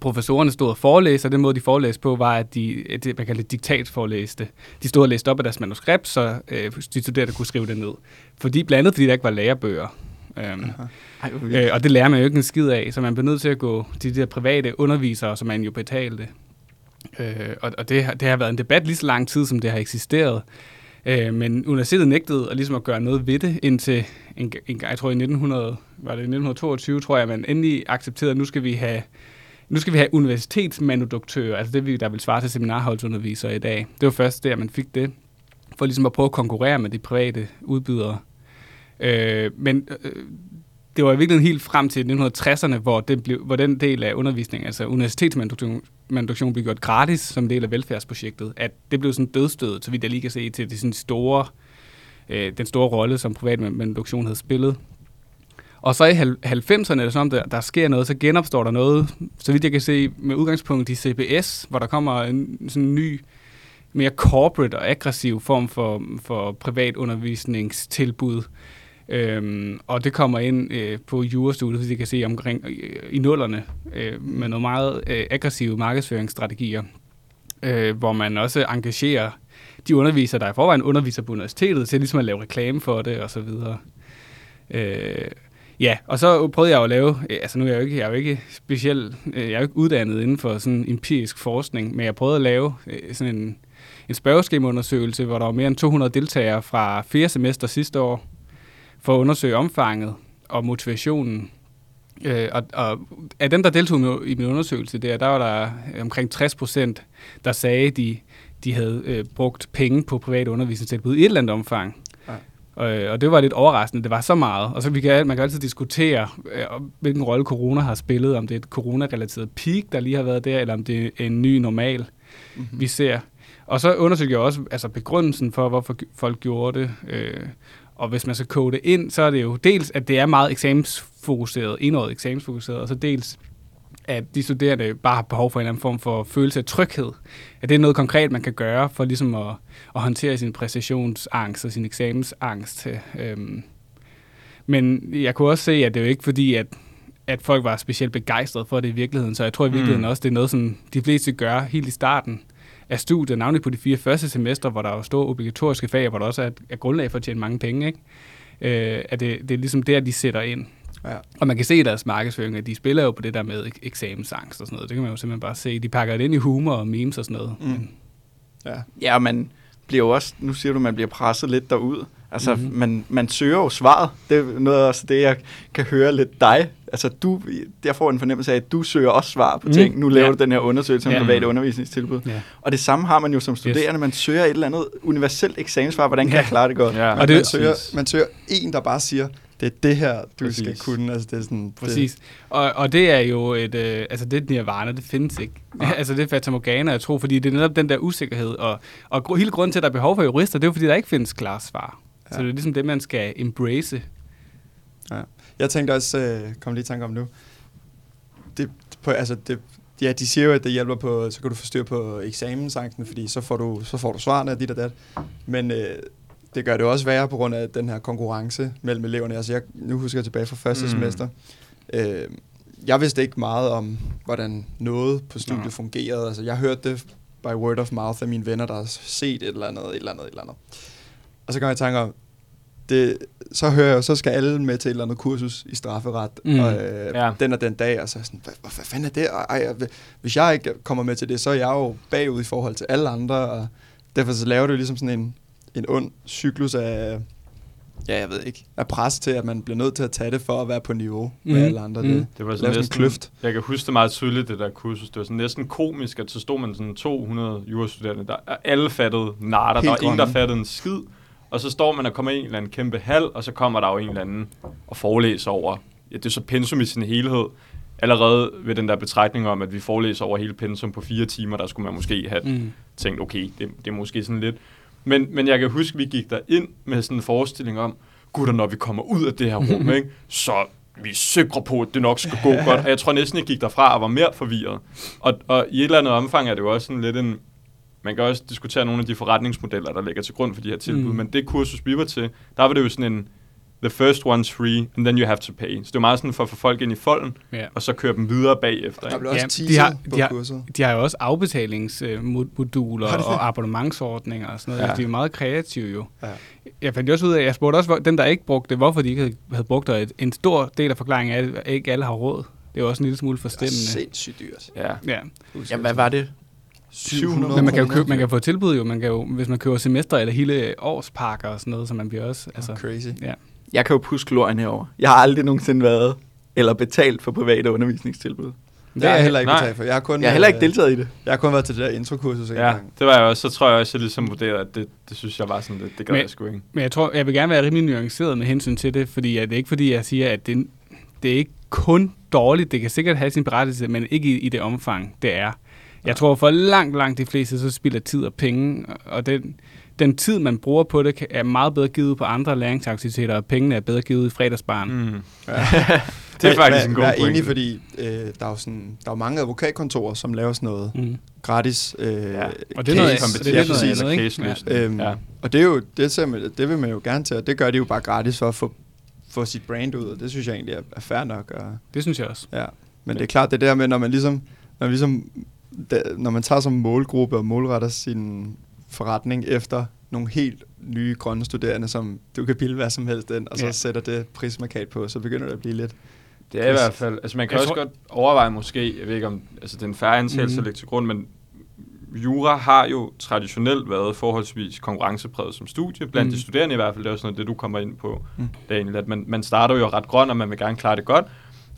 professorerne stod og forelæste, og den måde, de forelæste på, var, at de, det, man kaldte diktatforelæste. De stod og læste op af deres manuskript, så øh, de studerende kunne skrive det ned. Fordi, blandt andet fordi der ikke var lærebøger. Øhm, Ej. Øh, og det lærer man jo ikke en skid af, så man bliver nødt til at gå til de der private undervisere, som man jo betalte. Øh, og og det, har- det har været en debat lige så lang tid, som det har eksisteret. Øh, men universitetet nægtede at, ligesom at gøre noget ved det, indtil en, en, jeg tror i 1900, var det 1922, tror jeg, man endelig accepterede, at nu skal vi have nu skal vi have universitetsmanuduktører, altså det, vi- der vil svare til seminarholdsundervisere i dag. Det var først der, man fik det, for ligesom at prøve at konkurrere med de private udbydere. Øh, men øh, det var i virkeligheden helt frem til 1960'erne, hvor, det blev, hvor den del af undervisningen, altså universitetsmanduktion, blev gjort gratis som del af velfærdsprojektet, at det blev sådan dødstødet, så vidt jeg lige kan se, til det sådan store, øh, den store rolle, som privat manduktion havde spillet. Og så i 90'erne, eller sådan der, der sker noget, så genopstår der noget, så vidt jeg kan se, med udgangspunkt i CBS, hvor der kommer en sådan ny mere corporate og aggressiv form for, for privat undervisningstilbud. Øhm, og det kommer ind øh, på jurastudiet, hvis I kan se omkring øh, i nullerne, øh, med nogle meget øh, aggressive markedsføringsstrategier, øh, hvor man også engagerer de undervisere, der i forvejen underviser på universitetet, til ligesom at lave reklame for det og så videre. Øh, ja, og så prøvede jeg jo at lave, øh, altså nu er jeg jo ikke, jeg er jo ikke specielt, øh, jeg er jo ikke uddannet inden for sådan empirisk forskning, men jeg prøvede at lave øh, sådan en, en spørgeskemaundersøgelse, hvor der var mere end 200 deltagere fra fire semester sidste år, for at undersøge omfanget og motivationen. Øh, og, og af dem, der deltog i min undersøgelse der, der var der omkring 60 procent, der sagde, de de havde øh, brugt penge på private undervisningstilbud i et eller andet omfang. Øh, og det var lidt overraskende, det var så meget. Og så vi kan, man kan altid diskutere, øh, hvilken rolle corona har spillet, om det er et corona-relateret peak, der lige har været der, eller om det er en ny normal, mm-hmm. vi ser. Og så undersøgte jeg også altså begrundelsen for, hvorfor folk gjorde det. Øh, og hvis man skal kode det ind, så er det jo dels, at det er meget eksamensfokuseret, indåret eksamensfokuseret, og så dels, at de studerende bare har behov for en eller anden form for følelse af tryghed. At det er noget konkret, man kan gøre for ligesom at, at håndtere sin præstationsangst og sin eksamensangst. Øhm. Men jeg kunne også se, at det er jo ikke fordi, at, at folk var specielt begejstrede for det i virkeligheden. Så jeg tror i virkeligheden mm. også, det er noget, som de fleste gør helt i starten af studiet, navnlig på de fire første semester, hvor der er store obligatoriske fag, hvor der også er, er grundlag for at tjene mange penge. Ikke? Øh, at det, det er ligesom der, de sætter ind. Ja. Og man kan se i deres markedsføring, at de spiller jo på det der med ek- eksamensangst og sådan noget. Det kan man jo simpelthen bare se. De pakker det ind i humor og memes og sådan noget. Mm. Men, ja. ja, man bliver jo også, nu siger du, man bliver presset lidt derud. Altså, mm-hmm. man, man søger jo svaret. Det er noget også det, jeg kan høre lidt dig. Altså, du, jeg får en fornemmelse af, at du søger også svar på mm. ting. Nu laver ja. du den her undersøgelse om ja. private undervisningstilbud. Ja. Og det samme har man jo som studerende. Yes. Man søger et eller andet universelt eksamensvar. Hvordan kan ja. jeg klare det godt? Ja. Og det, man, søger, man søger en, der bare siger, det er det her, du Præcis. skal kunne. Altså, det er sådan, Præcis. Det. Og, og det er jo et, øh, altså det nirvana, det findes ikke. Ja. [LAUGHS] altså det er fatamorgana, jeg tror, fordi det er netop den der usikkerhed. Og, og hele grunden til, at der er behov for jurister, det er jo, fordi der ikke findes klare svar. Ja. Så det er ligesom det, man skal embrace. Ja. Jeg tænkte også, øh, kom lige i tanke om nu, det, på, altså det, ja, de siger jo, at det hjælper på, så kan du få styr på eksamensangsten, fordi så får du, så får du svarene af dit og dat. Men øh, det gør det også værre på grund af den her konkurrence mellem eleverne. Altså jeg, nu husker jeg tilbage fra første mm. semester. Øh, jeg vidste ikke meget om, hvordan noget på studiet ja. fungerede. Altså jeg hørte det by word of mouth af mine venner, der har set et eller andet, et eller andet, et eller andet. Og så kom jeg i tanke om, det, så hører jeg, så skal alle med til et eller andet kursus i strafferet, mm. og, øh, ja. den og den dag, og så er sådan, hvad, hvad fanden er det? ej, hvis jeg ikke kommer med til det, så er jeg jo bagud i forhold til alle andre, og derfor så laver du ligesom sådan en, en ond cyklus af, ja, jeg ved ikke, af pres til, at man bliver nødt til at tage det for at være på niveau mm. med alle andre. Mm. Det, det var sådan næsten, en kløft. Jeg kan huske det meget tydeligt, det der kursus. Det var sådan næsten komisk, at så stod man sådan 200 jurastuderende, der alle fattede natter, der var ingen, der fattede en skid. Og så står man og kommer i en eller anden kæmpe hal, og så kommer der jo en eller anden og forelæser over. Ja, det er så pensum i sin helhed. Allerede ved den der betragtning om, at vi forelæser over hele pensum på fire timer, der skulle man måske have mm. tænkt, okay, det, det er måske sådan lidt men, men jeg kan huske, at vi gik der ind med sådan en forestilling om, gutter, når vi kommer ud af det her rum, [LAUGHS] ikke, så vi er sikre på, at det nok skal gå godt. Og jeg tror næsten, jeg gik derfra og var mere forvirret. Og, og i et eller andet omfang er det jo også sådan lidt en... Man kan også diskutere nogle af de forretningsmodeller, der ligger til grund for de her tilbud, mm. men det kursus, vi var til, der var det jo sådan en, the first one's free, and then you have to pay. Så det er meget sådan for at få folk ind i folden, yeah. og så køre dem videre bagefter. Der bliver også ja, de har, de, har, de har jo også afbetalingsmoduler og abonnementsordninger og sådan noget. Ja. De er meget kreative jo. Ja. Jeg fandt også ud af, jeg spurgte også dem, der ikke brugte det, hvorfor de ikke havde brugt det. En stor del af forklaringen er, at ikke alle har råd. Det er også en lille smule forstemmende. Det er sindssygt dyrt. Ja. ja. Jamen, hvad var det? 700 Men man kan jo købe, man kan få tilbud jo, man kan jo, hvis man køber semester eller hele årspakker og sådan noget, så man bliver også... Altså, oh, crazy. Ja jeg kan jo puske lorien herover. Jeg har aldrig nogensinde været eller betalt for private undervisningstilbud. Det har jeg heller ikke betalt for. Jeg har, kun, jeg har heller ikke deltaget i det. Jeg har kun været til det der introkursus. Ja, gang. det var jeg også. Så tror jeg også, jeg ligesom vurderede, at det, det synes jeg var sådan, det, det gør men, jeg sgu ikke. Men jeg tror, jeg vil gerne være rimelig nuanceret med hensyn til det, fordi at det er ikke fordi, jeg siger, at det, det er ikke kun dårligt. Det kan sikkert have sin berettelse, men ikke i, i det omfang, det er. Jeg tror for langt, langt de fleste, så spilder tid og penge, og den, den tid, man bruger på det, er meget bedre givet på andre læringsaktiviteter, og pengene er bedre givet i fredagsbarn. Mm. Ja. Det er [LAUGHS] faktisk en god pointe. enig, fordi øh, der, er jo sådan, der er jo mange advokatkontorer, som laver sådan noget Mm. gratis øh, Ja. Og det er noget, case. det er noget andet, ikke? Case-løsning. Øhm, Ja. Og det, er jo, det, man, det vil man jo gerne til, og det gør de jo bare gratis for at få, få sit brand ud, og det synes jeg egentlig er, er fair nok. Og, Det synes jeg også. ja. Men det er klart, det der med, når man ligesom, når man, ligesom, da, når man tager som målgruppe og målretter sin forretning efter nogle helt nye grønne studerende, som du kan pille hvad som helst ind, og så Ja. sætter det prismarkat på, så begynder det at blive lidt... Det er i hvert fald, altså man kan Jeg også tror- godt overveje måske, jeg ved ikke om, altså det er en færre antagelse Mhm. at lægge til grund, men jura har jo traditionelt været forholdsvis konkurrencepræget som studie, blandt Mhm. de studerende i hvert fald, det er også noget, det du kommer ind på, Mm. Daniel, at man, man starter jo ret grøn, og man vil gerne klare det godt,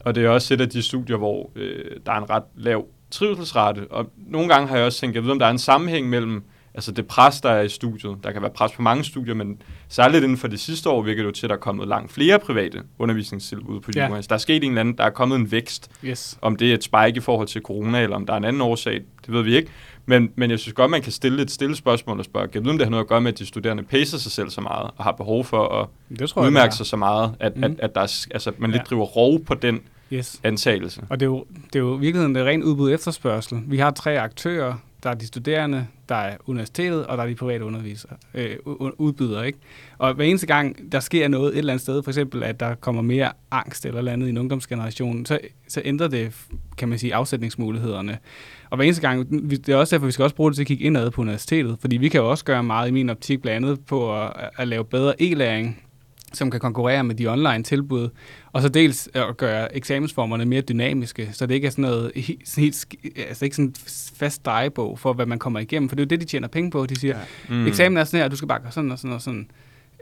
og det er også et af de studier, hvor øh, der er en ret lav trivselsrate, og nogle gange har jeg også tænkt, jeg ved, om der er en sammenhæng mellem altså det pres, der er i studiet. Der kan være pres på mange studier, men særligt inden for det sidste år virker det jo til, at der er kommet langt flere private undervisningstilbud på Ja. Der er sket en eller anden, der er kommet en vækst. Yes. Om det er et spike i forhold til corona, eller om der er en anden årsag, det ved vi ikke. Men, men jeg synes godt, man kan stille et stille spørgsmål og spørge, jeg ved, om det har noget at gøre med, at de studerende pacer sig selv så meget, og har behov for at Det tror jeg, udmærke sig så meget, at, mm. at, at der er, altså, man lidt Ja. driver rov på den. Yes. antagelse. Og det er jo, det er jo i virkeligheden det er ren udbud efterspørgsel. Vi har tre aktører. Der er de studerende, der er universitetet, og der er de private undervisere, øh, udbydere. Ikke? Og hver eneste gang, der sker noget et eller andet sted, for eksempel at der kommer mere angst eller, eller andet i en ungdomsgeneration, så, så ændrer det, kan man sige, afsætningsmulighederne. Og hver eneste gang, vi- det er også derfor, vi skal også bruge det til at kigge indad på universitetet, fordi vi kan jo også gøre meget i min optik, blandt andet på at, at lave bedre e-læring, som kan konkurrere med de online tilbud, og så dels at gøre eksamensformerne mere dynamiske, så det ikke er sådan noget helt, altså ikke sådan fast drejebog for, hvad man kommer igennem, for det er jo det, de tjener penge på. De siger, Mm. mm. eksamen er sådan her, og du skal bare gøre sådan og sådan og sådan.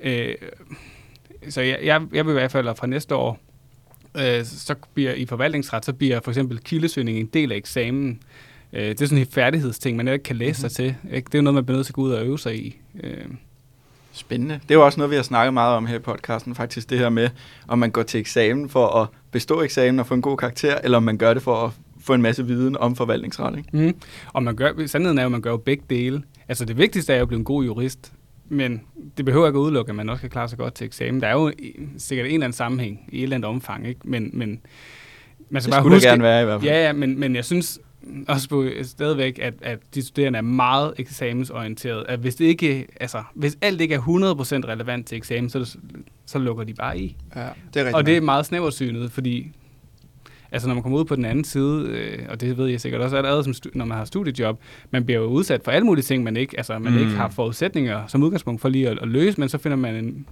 Øh, så jeg, jeg, jeg vil i hvert fald fra næste år, øh, så bliver i forvaltningsret, så bliver for eksempel kildesøgning en del af eksamen. Øh, det er sådan en færdighedsting, man ikke kan læse sig til. Ikke? Det er jo noget, man bliver nødt til at gå ud og øve sig i. Øh, Spændende. Det er jo også noget, vi har snakket meget om her i podcasten, faktisk det her med, om man går til eksamen for at bestå eksamen og få en god karakter, eller om man gør det for at få en masse viden om forvaltningsret. Ikke? Mm. Og man gør, sandheden er jo, at man gør jo begge dele. Altså det vigtigste er jo at blive en god jurist, men det behøver ikke at udelukke, at man også kan klare sig godt til eksamen. Der er jo sikkert en eller anden sammenhæng i et eller andet omfang, ikke? Men, men man skal Det bare huske, gerne være i hvert fald. Ja, ja, men, men jeg synes også på, stadigvæk, at, at de studerende er meget eksamensorienteret. At hvis, det ikke, altså, hvis alt ikke er 100% relevant til eksamen, så, så lukker de bare i. Ja, det er. Og det er meget snæversynet, fordi altså når man kommer ud på den anden side, øh, og det ved jeg sikkert også allerede, som når man har studiejob, man bliver jo udsat for alle mulige ting, man ikke, altså, man Mm. ikke har forudsætninger som udgangspunkt for lige at, at løse, men så finder man en,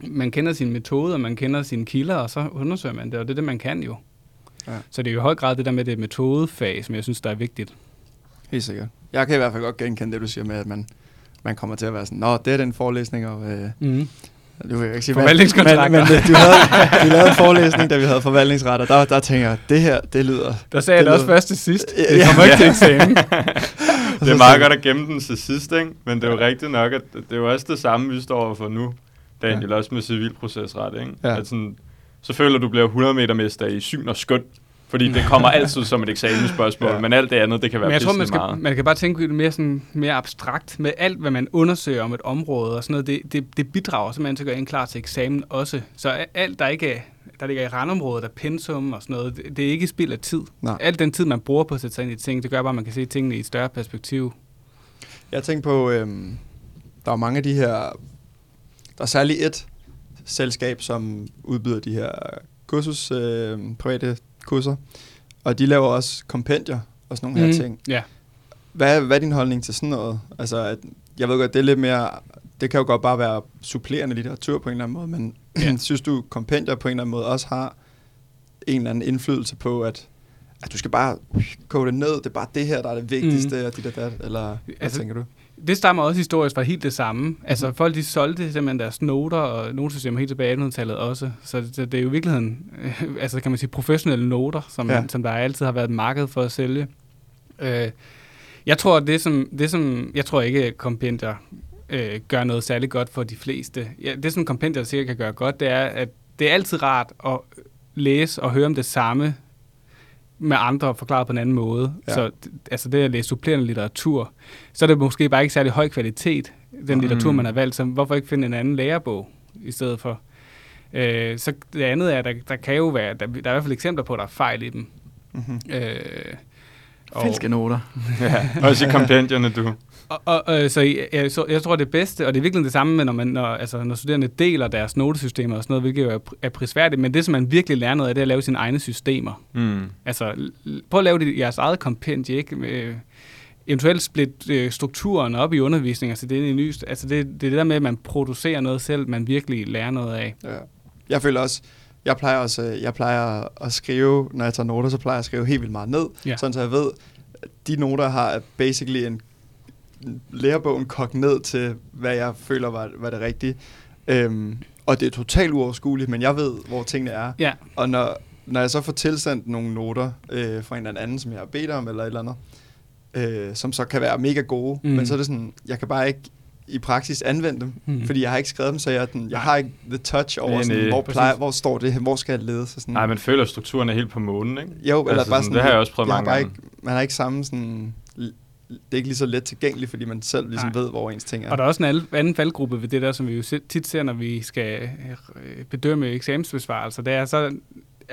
man kender sin metode, og man kender sine kilder, og så undersøger man det, og det er det, man kan jo. Ja. Ja. Så det er jo i høj grad det der med det metodefag, som jeg synes, der er vigtigt. Helt sikkert. Jeg kan i hvert fald godt genkende det, du siger med, at man, man kommer til at være sådan, Nå, det er den forelæsning, og øh, Mm. du vil ikke sige, Forvaltningskontrakter. Men, men, du, havde, du lavede en forelæsning, da vi havde forvaltningsret, og der, der tænker jeg, det her, det lyder... Der sagde jeg Det det også først til sidst. Ja, Det ja. kommer ikke til eksamen. [LAUGHS] det er meget godt at gemme den til sidst, ikke? men det er jo rigtigt nok, at det er jo også det samme, vi står overfor nu, Daniel, ja. også med civilprocesret. Ikke? Ja. At sådan, så føler du, du bliver 100 meter mester i syn og skøn, fordi det kommer [LAUGHS] altid som et eksamensspørgsmål, Ja. men alt det andet, det kan være Men jeg tror, man skal, meget. man kan bare tænke det mere, sådan, mere abstrakt med alt, hvad man undersøger om et område og sådan noget. Det, det, det bidrager simpelthen til at gøre en klar til eksamen også. Så alt, der ikke er, der ligger i randområdet, der pensum og sådan noget, det, det er ikke spild af tid. Nej. Alt den tid, man bruger på at sætte sig ind i ting, det gør bare, at man kan se tingene i et større perspektiv. Jeg tænker på, øhm, der er mange af de her, der er særligt et selskab, som udbyder de her kursus, øh, private kurser, og de laver også kompendier og sådan nogle mm. her ting. Ja. Hvad, hvad er din holdning til sådan noget? Altså, at, jeg ved godt, det er lidt mere, det kan jo godt bare være supplerende litteratur på en eller anden måde, men ja. [CLEARS THROAT] synes du, kompendier på en eller anden måde også har en eller anden indflydelse på, at, at du skal bare koge det ned, det er bare det her, der er det vigtigste, mm. og dit og dat, eller hvad Altså, tænker du? Det stammer også historisk fra helt det samme. Altså folk de solgte simpelthen deres noter og notesystemer helt tilbage i 1800-tallet også. Så det, det er jo i virkeligheden, øh, [LAUGHS] altså kan man sige professionelle noter, som, Ja. som der altid har været et marked for at sælge. Øh, jeg tror det som, det som, jeg tror ikke at kompendier øh, gør noget særligt godt for de fleste. Ja, det som kompendier sikkert kan gøre godt, det er at det er altid rart at læse og høre om det samme med andre forklaret på en anden måde. Ja. Så altså det at læse supplerende litteratur, så er det måske bare ikke særlig høj kvalitet, den Mm. litteratur, man har valgt. Så hvorfor ikke finde en anden lærebog i stedet for? Øh, så det andet er, at der, der kan jo være, der, der er i hvert fald eksempler på, at der er fejl i dem. Mm-hmm. Øh, Falske noter. [LAUGHS] ja. Også i kompendierne, du. Og, og, og, så jeg, så jeg tror, det bedste, og det er virkelig det samme, med, når, man, når, altså, når studerende deler deres notesystemer og sådan noget, hvilket jo er, er prisværdigt, men det, som man virkelig lærer noget af, det er at lave sine egne systemer. Mm. Altså, prøv at lave det i jeres eget kompendie, ikke? Øh, eventuelt split øh, strukturen op i undervisning, altså det er en ny, altså det, det er det der med, at man producerer noget selv, man virkelig lærer noget af. Ja. Jeg føler også, jeg plejer også, øh, jeg plejer at skrive, når jeg tager noter, så plejer jeg at skrive helt vildt meget ned, Ja. sådan så jeg ved, at de noter har basically en lærebogen kogt ned til, hvad jeg føler var, var det rigtige. Øhm, og det er totalt uoverskueligt, men jeg ved, hvor tingene er. Ja, Og når, når jeg så får tilsendt nogle noter øh, fra en eller anden, som jeg har bedt om, eller et eller andet, øh, som så kan være mega gode, mm. men så er det sådan, jeg kan bare ikke i praksis anvende dem, Mm. fordi jeg har ikke skrevet dem, så jeg, den, jeg har ikke the touch over, Nej, sådan, nej, hvor, præcis. plejer, hvor står det, hvor skal jeg lede? Så sådan, Nej, man føler, at strukturen er helt på månen, ikke? jo, eller altså bare sådan, sådan, det har jeg også prøvet jeg mange bare gange. Ikke, man har ikke samme sådan, det er ikke lige så let tilgængeligt, fordi man selv ligesom Nej. ved, hvor ens ting er. og der er også en anden faldgruppe ved det der, som vi jo tit ser, når vi skal øh, bedømme eksamensbesvarelser. Det er så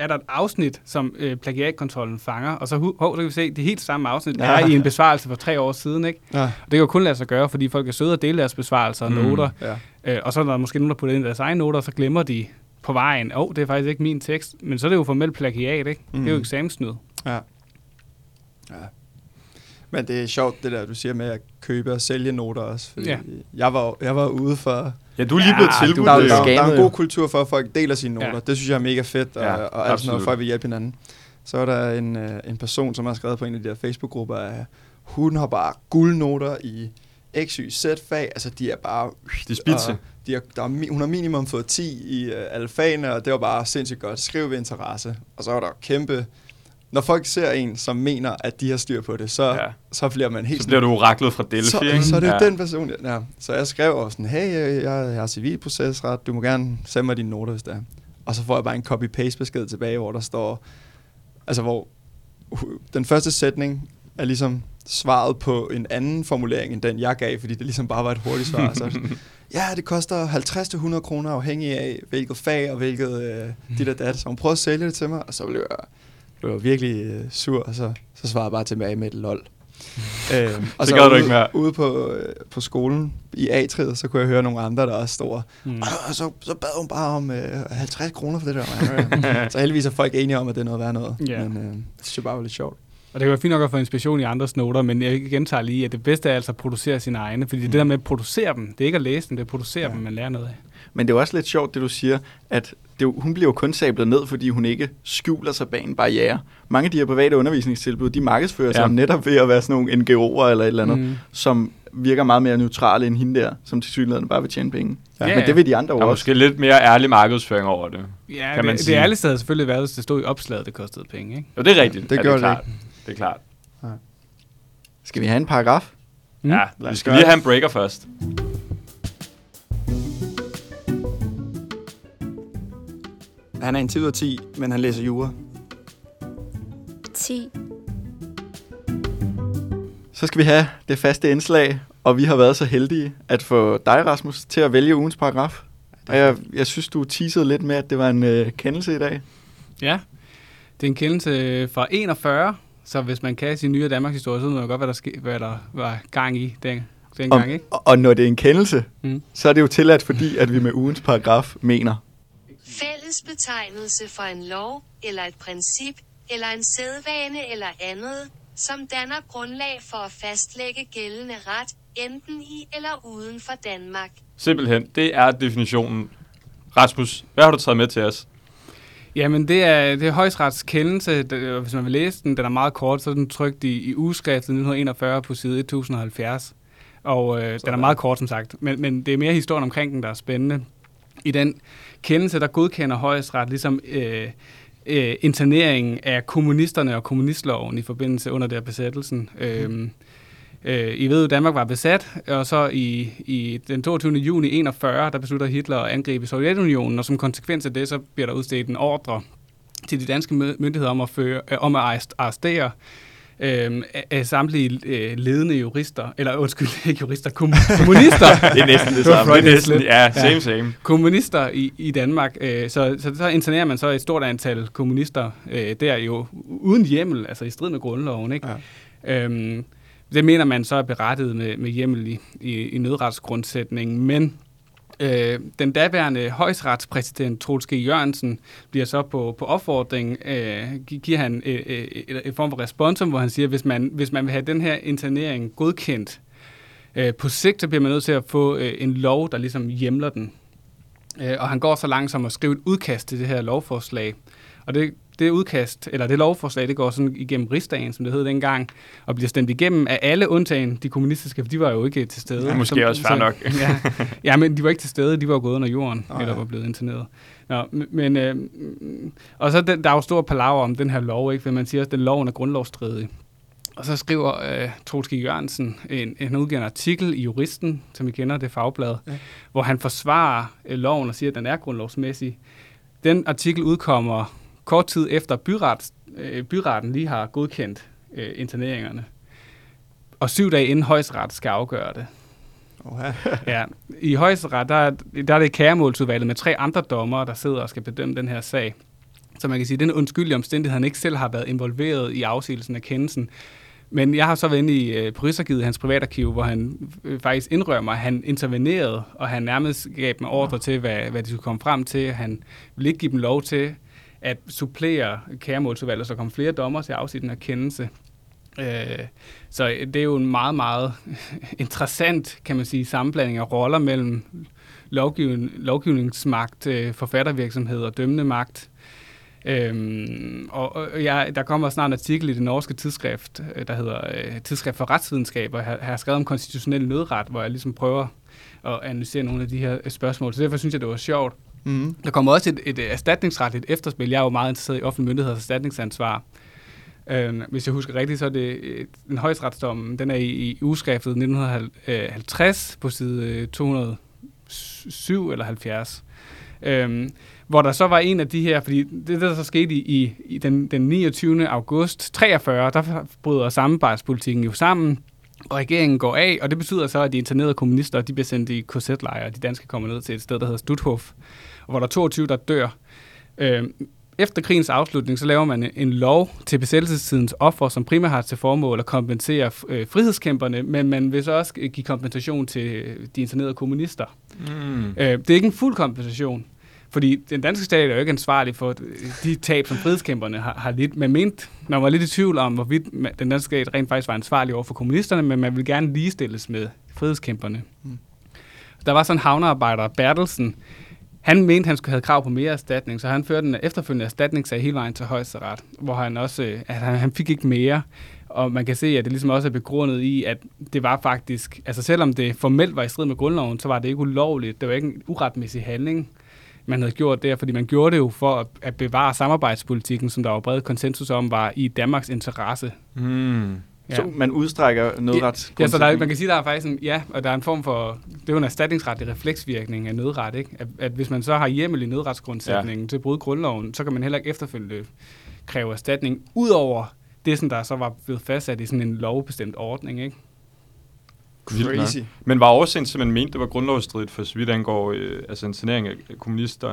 er der et afsnit, som øh, plagiatkontrollen fanger, og så, hov, så kan vi se, det helt samme afsnit ja. er i en besvarelse for tre år siden, ikke? Ja, Og det kan jo kun lade sig gøre, fordi folk er søde og dele deres besvarelser og Mm. noter, ja. øh, og så er der måske nogen, der putter ind i deres egne noter, og så glemmer de på vejen, åh, oh, det er faktisk ikke min tekst, men så er det jo formelt plagiat, ikke? Mm. Det er jo Mm. eksamensnyd. Ja. ja. Men det er sjovt, det der, du siger med at købe og sælge noter også. Fordi Ja. jeg, var, jeg var ude for... Ja, du er lige blevet Ja, tilbudt Der, der, jo. der, der er en god kultur for, at folk deler sine noter. Ja. Det synes jeg er mega fedt, og, Ja, og alt sådan noget, folk vil hjælpe hinanden. Så er der en, øh, en person, som har skrevet på en af de der Facebook-grupper, at hun har bare guldnoter i X, Y, Z-fag. Altså, de er bare... De spidse. De er, der er, hun har minimum fået 10 i øh, alle fagene, og det var bare sindssygt godt. Skriv ved interesse. Og så er der kæmpe... Når folk ser en, som mener, at de har styr på det, så, Ja. så bliver man helt Så bliver du oraklet fra Delphi, så, ikke? så er det ja. den person, ja. Så jeg skrev også sådan, hey, jeg, jeg, jeg har civilprocesret, du må gerne sende mig dine noter, hvis det er. Og så får jeg bare en copy-paste besked tilbage, hvor der står, altså hvor uh, den første sætning er ligesom svaret på en anden formulering, end den jeg gav, fordi det ligesom bare var et hurtigt svar. Så, sådan, [LAUGHS] ja, det koster 50-100 kroner afhængig af, hvilket fag og hvilket øh, dit og dat. Så hun prøvede at sælge det til mig, og så blev jeg, blev virkelig øh, sur, og så, så svarede jeg bare tilbage med et lol. [LAUGHS] øhm, og Det gad du ude, ikke mere. Ude på, øh, på skolen i A-triet, så kunne jeg høre nogle andre, der også stod Mm. og så, så bad hun bare om øh, 50 kroner for det der. [LAUGHS] så heldigvis er folk enige om, at det er noget værd noget. Ja. Men øh, det synes jeg bare var lidt sjovt. Og det kan være fint nok at få inspiration i andres noter, men jeg gentager lige, at det bedste er altså at producere sine egne, fordi det der med at producere dem, det er ikke at læse dem, det er at producere. Ja. dem, man lærer noget af. Men det er jo også lidt sjovt, det du siger, at det, hun bliver jo kun sablet ned, fordi hun ikke skjuler sig bag en barriere. Mange af de her private undervisningstilbud, de markedsfører sig Ja. netop ved at være sådan nogle NGO'er eller et eller andet, Mm. som virker meget mere neutrale end hende der, som til synligheden bare vil tjene penge. Ja, Ja, ja. Men det vil de andre Der er også. måske lidt mere ærlig markedsføring over det. Ja, Kan man det, det sige. ærlige sted havde selvfølgelig været, hvis det stod i opslaget, det kostede penge, ikke? Jo, det er rigtigt. Det ja, gør det, det er klart. det er klart. Skal vi have en paragraf? Mm. Ja, Lad vi os skal lige det. have en breaker først. Han er en 10 ud af 10, men han læser jura. 10. Så skal vi have det faste indslag, og vi har været så heldige at få dig, Rasmus, til at vælge ugens paragraf. Og jeg, jeg synes, du teasede lidt med, at det var en øh, kendelse i dag. Ja, det er en kendelse fra 41, så hvis man kan sin nye Danmarks historie, så ved man godt, hvad der, ske, hvad der var gang i den, dengang, Og, ikke? og, når det er en kendelse, Mm. så er det jo tilladt, fordi at vi med ugens paragraf mener. Fælles betegnelse for en lov, eller et princip, eller en sædvane eller andet, som danner grundlag for at fastlægge gældende ret, enten i eller uden for Danmark. Simpelthen, det er definitionen. Rasmus, hvad har du taget med til os? Jamen, det er, det er højstrets kendelse. Og hvis man vil læse den, den er meget kort, så er den trygt i, i ugeskriftet 1941 på side 1070. Og øh, den er meget kort, som sagt. Men, men det er mere historien omkring den, der er spændende. I den kendelse, der godkender højesteret ligesom øh, øh, interneringen af kommunisterne og kommunistloven i forbindelse under der besættelsen. Øhm, øh, I ved jo, Danmark var besat, og så i, i den 22. juni 41, der beslutter Hitler at angribe Sovjetunionen, og som konsekvens af det, så bliver der udstedt en ordre til de danske myndigheder om at, føre, øh, om at arrestere øh, af, samtlige øh, ledende jurister, eller undskyld, [LAUGHS] ikke jurister, kom, kommunister. [LAUGHS] Det er næsten det samme. Det er næsten, ja, Ja. same, same. kommunister i, i Danmark. Øh, så, så så internerer man så et stort antal kommunister øh, der jo uden hjemmel, altså i strid med grundloven. Ikke? Ja. Øhm, det mener man så er berettiget med, med hjemmel i, i, i nødretsgrundsætningen, men øh, den daværende højesteretspræsident Troels G. Jørgensen bliver så på, på opfordring, øh, giver han øh, øh, et, et form for responsum, hvor han siger, hvis man, hvis man vil have den her internering godkendt, øh, på sigt så bliver man nødt til at få øh, en lov, der ligesom hjemler den. Øh, og han går så langt som at skrive et udkast til det her lovforslag. Og det, det udkast, eller det lovforslag, det går sådan igennem rigsdagen, som det hed dengang, og bliver stemt igennem af alle undtagen de kommunistiske, for de var jo ikke til stede. Ja, måske også fair nok. [LAUGHS] ja, ja, men de var ikke til stede, de var gået under jorden, oh, eller ja. var blevet interneret. Nå, men, men øh, og så den, der er jo stor palaver om den her lov, ikke? For man siger, at den loven er grundlovsstridig. Og så skriver øh, G. Jørgensen en, en udgiver en artikel i Juristen, som vi kender, det fagblad, ja. hvor han forsvarer øh, loven og siger, at den er grundlovsmæssig. Den artikel udkommer kort tid efter byret, øh, byretten lige har godkendt øh, interneringerne. Og syv dage inden højesteret skal afgøre det. Oha. Ja, i højesteret, der, er- der er det kæremålsudvalget med tre andre dommere, der sidder og skal bedømme den her sag. Så man kan sige, at den undskyldlige omstændighed, han ikke selv har været involveret i afsigelsen af kendelsen. Men jeg har så været inde i øh, på Rigsarkivet, hans privatarkiv, hvor han øh, faktisk indrømmer, at han intervenerede, og han nærmest gav dem ordre til, hvad, hvad de skulle komme frem til. Han ville ikke give dem lov til at supplere kæremålsudvalget, så kom flere dommer til at afsige den her kendelse. Øh, så øh, det er jo en meget, meget [LAUGHS] interessant, kan man sige, sammenblanding af roller mellem lovgivningsmagt, øh, forfattervirksomhed og dømmende magt. Øhm, og og jeg, der kommer snart en artikel i det norske tidsskrift, øh, der hedder øh, Tidsskrift for Retsvidenskab, og jeg har, har skrevet om konstitutionel nødret, hvor jeg ligesom prøver at analysere nogle af de her spørgsmål. Så derfor synes jeg, det var sjovt. Mm. Der kommer også et, et øh, erstatningsretligt efterspil. Jeg er jo meget interesseret i offentlige myndigheders erstatningsansvar. Øh, hvis jeg husker rigtigt, så er det øh, en højesteretsdom, den er i, i ugeskriftet 1950 øh, på side 207 eller 70. Øhm, hvor der så var en af de her, fordi det der så skete i, i, den, den 29. august 43, der bryder samarbejdspolitikken jo sammen, og regeringen går af, og det betyder så, at de internerede kommunister, de bliver sendt i korsetlejre, og de danske kommer ned til et sted, der hedder Stutthof, hvor der er 22, der dør. Øhm, efter krigens afslutning, så laver man en- lov til besættelsestidens offer, som primært har til formål at kompensere øh, frihedskæmperne, men man vil så også øh, give kompensation til øh, de internerede kommunister. Mm. Øh, det er ikke en fuld kompensation, fordi den danske stat er jo ikke ansvarlig for øh, de tab, som frihedskæmperne har, har lidt. Man mente, man var lidt i tvivl om, hvorvidt den danske stat rent faktisk var ansvarlig over for kommunisterne, men man ville gerne ligestilles med frihedskæmperne. Mm. Der var sådan en havnearbejder, Bertelsen, han mente, han skulle have krav på mere erstatning, så han førte en efterfølgende erstatningssag hele vejen til højesteret, hvor han også, øh, at han, han fik ikke mere. Og man kan se, at det ligesom også er begrundet i, at det var faktisk, altså selvom det formelt var i strid med grundloven, så var det ikke ulovligt. Det var ikke en uretmæssig handling, man havde gjort der, fordi man gjorde det jo for at, at bevare samarbejdspolitikken, som der var bred konsensus om, var i Danmarks interesse. Mm. Ja. Så man udstrækker nødrets Ja, så der, er- man kan sige, der er faktisk en, ja, og der er en form for, det er jo en erstatningsretlig refleksvirkning af nødret, ikke? At, at hvis man så har hjemmel i nødretsgrundsætningen ja. til at bryde grundloven, så kan man heller ikke efterfølgende kræve erstatning, udover det, som der så var blevet fastsat i sådan en lovbestemt ordning, ikke? Crazy. Men var årsagen til, at man mente, det var grundlovsstridigt for så vidt angår øh, altså internering af kommunister,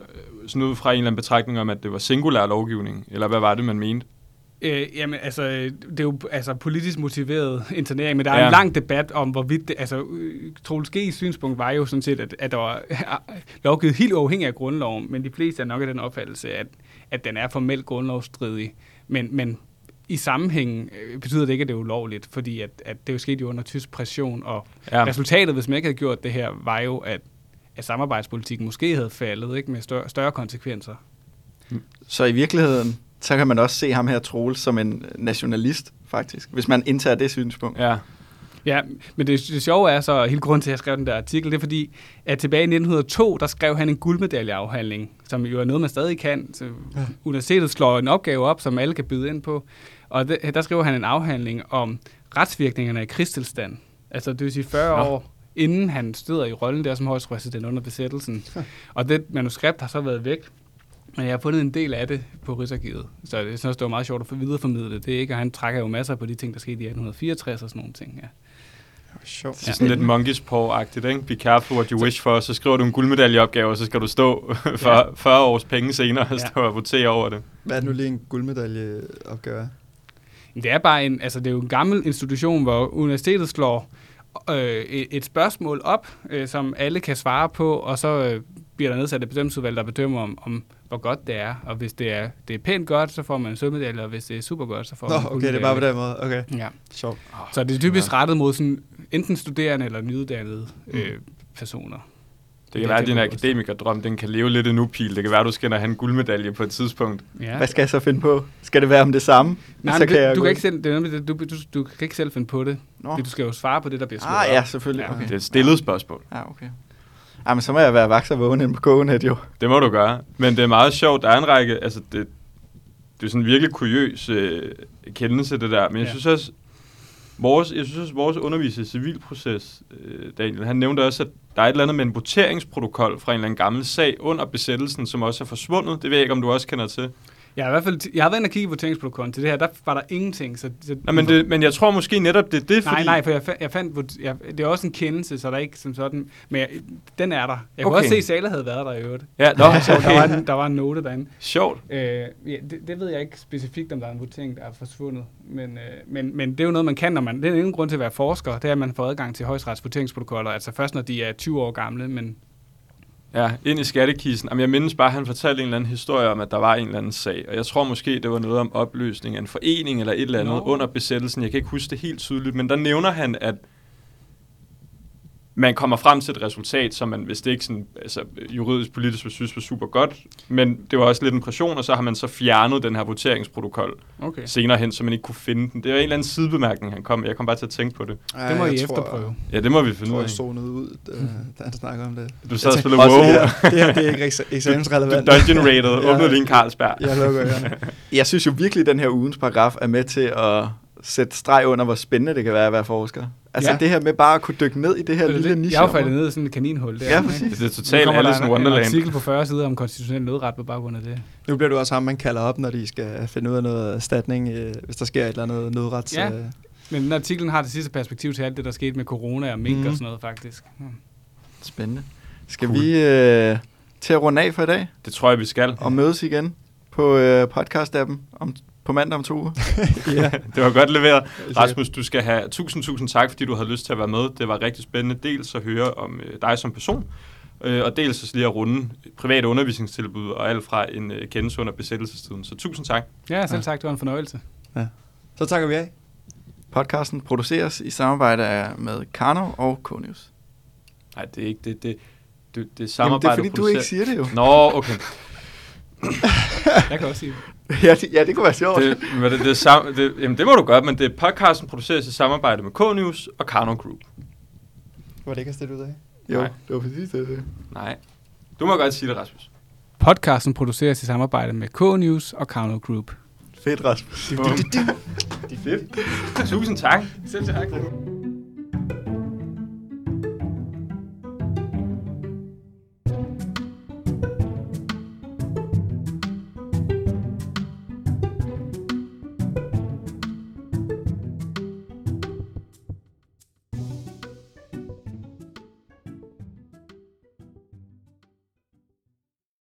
øh, sådan ud fra en eller anden betragtning om, at det var singulær lovgivning? Eller hvad var det, man mente? Øh, jamen, altså, det er jo altså, politisk motiveret internering, men der er Ja. en lang debat om, hvorvidt det, altså, øh, Troels G's synspunkt var jo sådan set, at, at der var [LAUGHS] lovgivet helt uafhængig af grundloven, men de fleste er nok af den opfattelse, at, at den er formelt grundlovsstridig, men, men i sammenhæng øh, betyder det ikke, at det er ulovligt, fordi at, at det jo skete jo under tysk pression, og Ja. ja. resultatet, hvis man ikke havde gjort det her, var jo, at, at samarbejdspolitikken måske havde faldet, ikke med større, større konsekvenser. Så i virkeligheden, så kan man også se ham her, Troels, som en nationalist, faktisk, hvis man indtager det synspunkt. Ja. Ja, men det, det sjove er så, hele grunden til, at jeg skrev den der artikel, det er fordi, at tilbage i 1902, der skrev han en guldmedaljeafhandling, som jo er noget, man stadig kan. Så ja. Universitetet slår en opgave op, som alle kan byde ind på. Og det, der skriver han en afhandling om retsvirkningerne i krigstilstand. Altså det vil sige 40 Nå. år inden han støder i rollen der som højestpræsident under besættelsen. Og det manuskript har så været væk. Men jeg har fundet en del af det på Rigsarkivet, så jeg synes, det var meget sjovt at få videreformidle det. det er ikke, og han trækker jo masser på de ting, der skete i 1864 og sådan nogle ting. Ja. Sjovt. Det er sådan lidt monkeys paw-agtigt, ikke? Be careful what you wish for. Så skriver du en guldmedaljeopgave, og så skal du stå [LAUGHS] for Ja. 40 års penge senere og Ja. stå og votere over det. Hvad er det nu lige en guldmedaljeopgave? er? Det er bare en, altså det er jo en gammel institution, hvor universitetet slår øh, et, et spørgsmål op, øh, som alle kan svare på, og så øh, bliver der nedsat et bedømmelsesudvalg, der bedømmer, om, om hvor godt det er. Og hvis det er, det er pænt godt, så får man en sølvmedalje, og hvis det er super godt, så får Nå, man en okay, det er bare på den måde. Okay, Ja. sjovt. Så det er typisk rettet mod sådan, enten studerende eller nyuddannede øh, personer. Det Det kan er være, at din det, akademikerdrøm, den kan leve lidt endnu, Pil. Det kan være, at du skal have en guldmedalje på et tidspunkt. Ja. Hvad skal jeg så finde på? Skal det være om det samme? Nej, så men kan det, jeg du, kan ikke selv, det er det, du, du, du kan ikke selv finde på det. Nå. Det, du skal jo svare på det, der bliver slået Ah, ja, selvfølgelig. Ja. Okay. Det er et stillet spørgsmål. Ja, okay. Ej, men så må jeg være vaks og vågen inde på Kogenet, jo. Det må du gøre. Men det er meget sjovt. Der er en række... Altså, det, det er sådan en virkelig kuriøs øh, kendelse, det der. Men jeg Ja. synes også, vores, jeg synes også, vores underviser i civilproces, øh, Daniel, han nævnte også, at der er et eller andet med en voteringsprotokol fra en eller anden gammel sag under besættelsen, som også er forsvundet. Det ved jeg ikke, om du også kender til. Jeg har i hvert fald, jeg har været inde og kigge i voteringsprotokollen til det her, der var der ingenting. Så, så Nå, men, det, men jeg tror måske netop, det er det, fordi... Nej, nej, for jeg, jeg fandt, jeg, det er også en kendelse, så der er ikke som sådan, men jeg, den er der. Jeg kunne Okay. også se, at Sala havde været der i øvrigt. Ja, nå, Så [LAUGHS] der, var okay. en, der var en note derinde. Sjovt. Øh, ja, det, det, ved jeg ikke specifikt, om der er en votering, der er forsvundet. Men, øh, men, men det er jo noget, man kan, når man... Det er ingen grund til at være forsker. Det er, at man får adgang til højesterets voteringsprotokoller. Altså først, når de er 20 år gamle, men Ja, ind i skattekisten. Jamen, jeg mindes bare, at han fortalte en eller anden historie om, at der var en eller anden sag. Og jeg tror måske, det var noget om opløsning af en forening eller et eller andet Nå. under besættelsen. Jeg kan ikke huske det helt tydeligt, men der nævner han, at man kommer frem til et resultat, som man, hvis det ikke sådan, altså, juridisk politisk vil synes var super godt, men det var også lidt en pression, og så har man så fjernet den her voteringsprotokol okay. senere hen, så man ikke kunne finde den. Det er en eller anden sidebemærkning, han kom med. Jeg kom bare til at tænke på det. Ej, Det må I jeg tror- efterprøve. Ja, det må vi finde ud jeg af. zonede ud, da, da han snakker om det. Du sad og Jeg spillede WoW. Det her, det her det er ikke eksa- eksamensrelevant. Du dungeon rated. [LAUGHS] Ja. Åbnede lige en Carlsberg. Jeg lukker. [LAUGHS] Jeg synes jo virkelig, at den her ugens paragraf er med til at sætte streg under, hvor spændende det kan være at være forsker. Altså Ja. det her med bare at kunne dykke ned i det her Det er lille lidt- niche. Jeg har faldet ned i sådan et kaninhul der. Ja, ikke? præcis. Det er totalt Alice in en- En Wonderland. artikel på 40 sider om konstitutionel nødret på baggrund af det. Nu bliver du også ham, man kalder op, når de skal finde ud af noget erstatning, øh, hvis der sker et eller andet nødrets... Ja. øh, Men den artiklen har det sidste perspektiv til alt det, der skete med corona og mink Mhm. og sådan noget, faktisk. Hmm. Spændende. Skal Cool. vi øh, til at runde af for i dag Det tror jeg, vi skal. og mødes igen på øh, podcast-appen om, på mandag om to uger? [LAUGHS] [LAUGHS] ja. Det var godt leveret. Rasmus, du skal have tusind, tusind tak, fordi du havde lyst til at være med. Det var rigtig spændende dels at høre om øh, dig som person, øh, og dels også lige at runde private undervisningstilbud og alt fra en øh, kendelse under besættelsestiden. Så tusind tak. Ja, selv Ja. sagt, det var en fornøjelse. Så takker vi af. Podcasten produceres i samarbejde med Karno og Konius. Nej, det er ikke det. Det, det, det er Jamen, det samarbejde. er fordi, du ikke siger det jo. Nå, okay. Jeg kan også sige det. [LAUGHS] ja, det, ja, det kunne være sjovt. Det, men det, det, sam, det, jamen, det må du godt, men det podcasten produceres i samarbejde med K-News og Karno Group. Var det ikke at stille ud af? Jo, Nej. det var præcis det. det. Nej. Du må godt sige det, Rasmus. Podcasten produceres i samarbejde med K-News og Karno Group. Fedt, Rasmus. Bum. [LAUGHS] Tusind tak. Selv tak.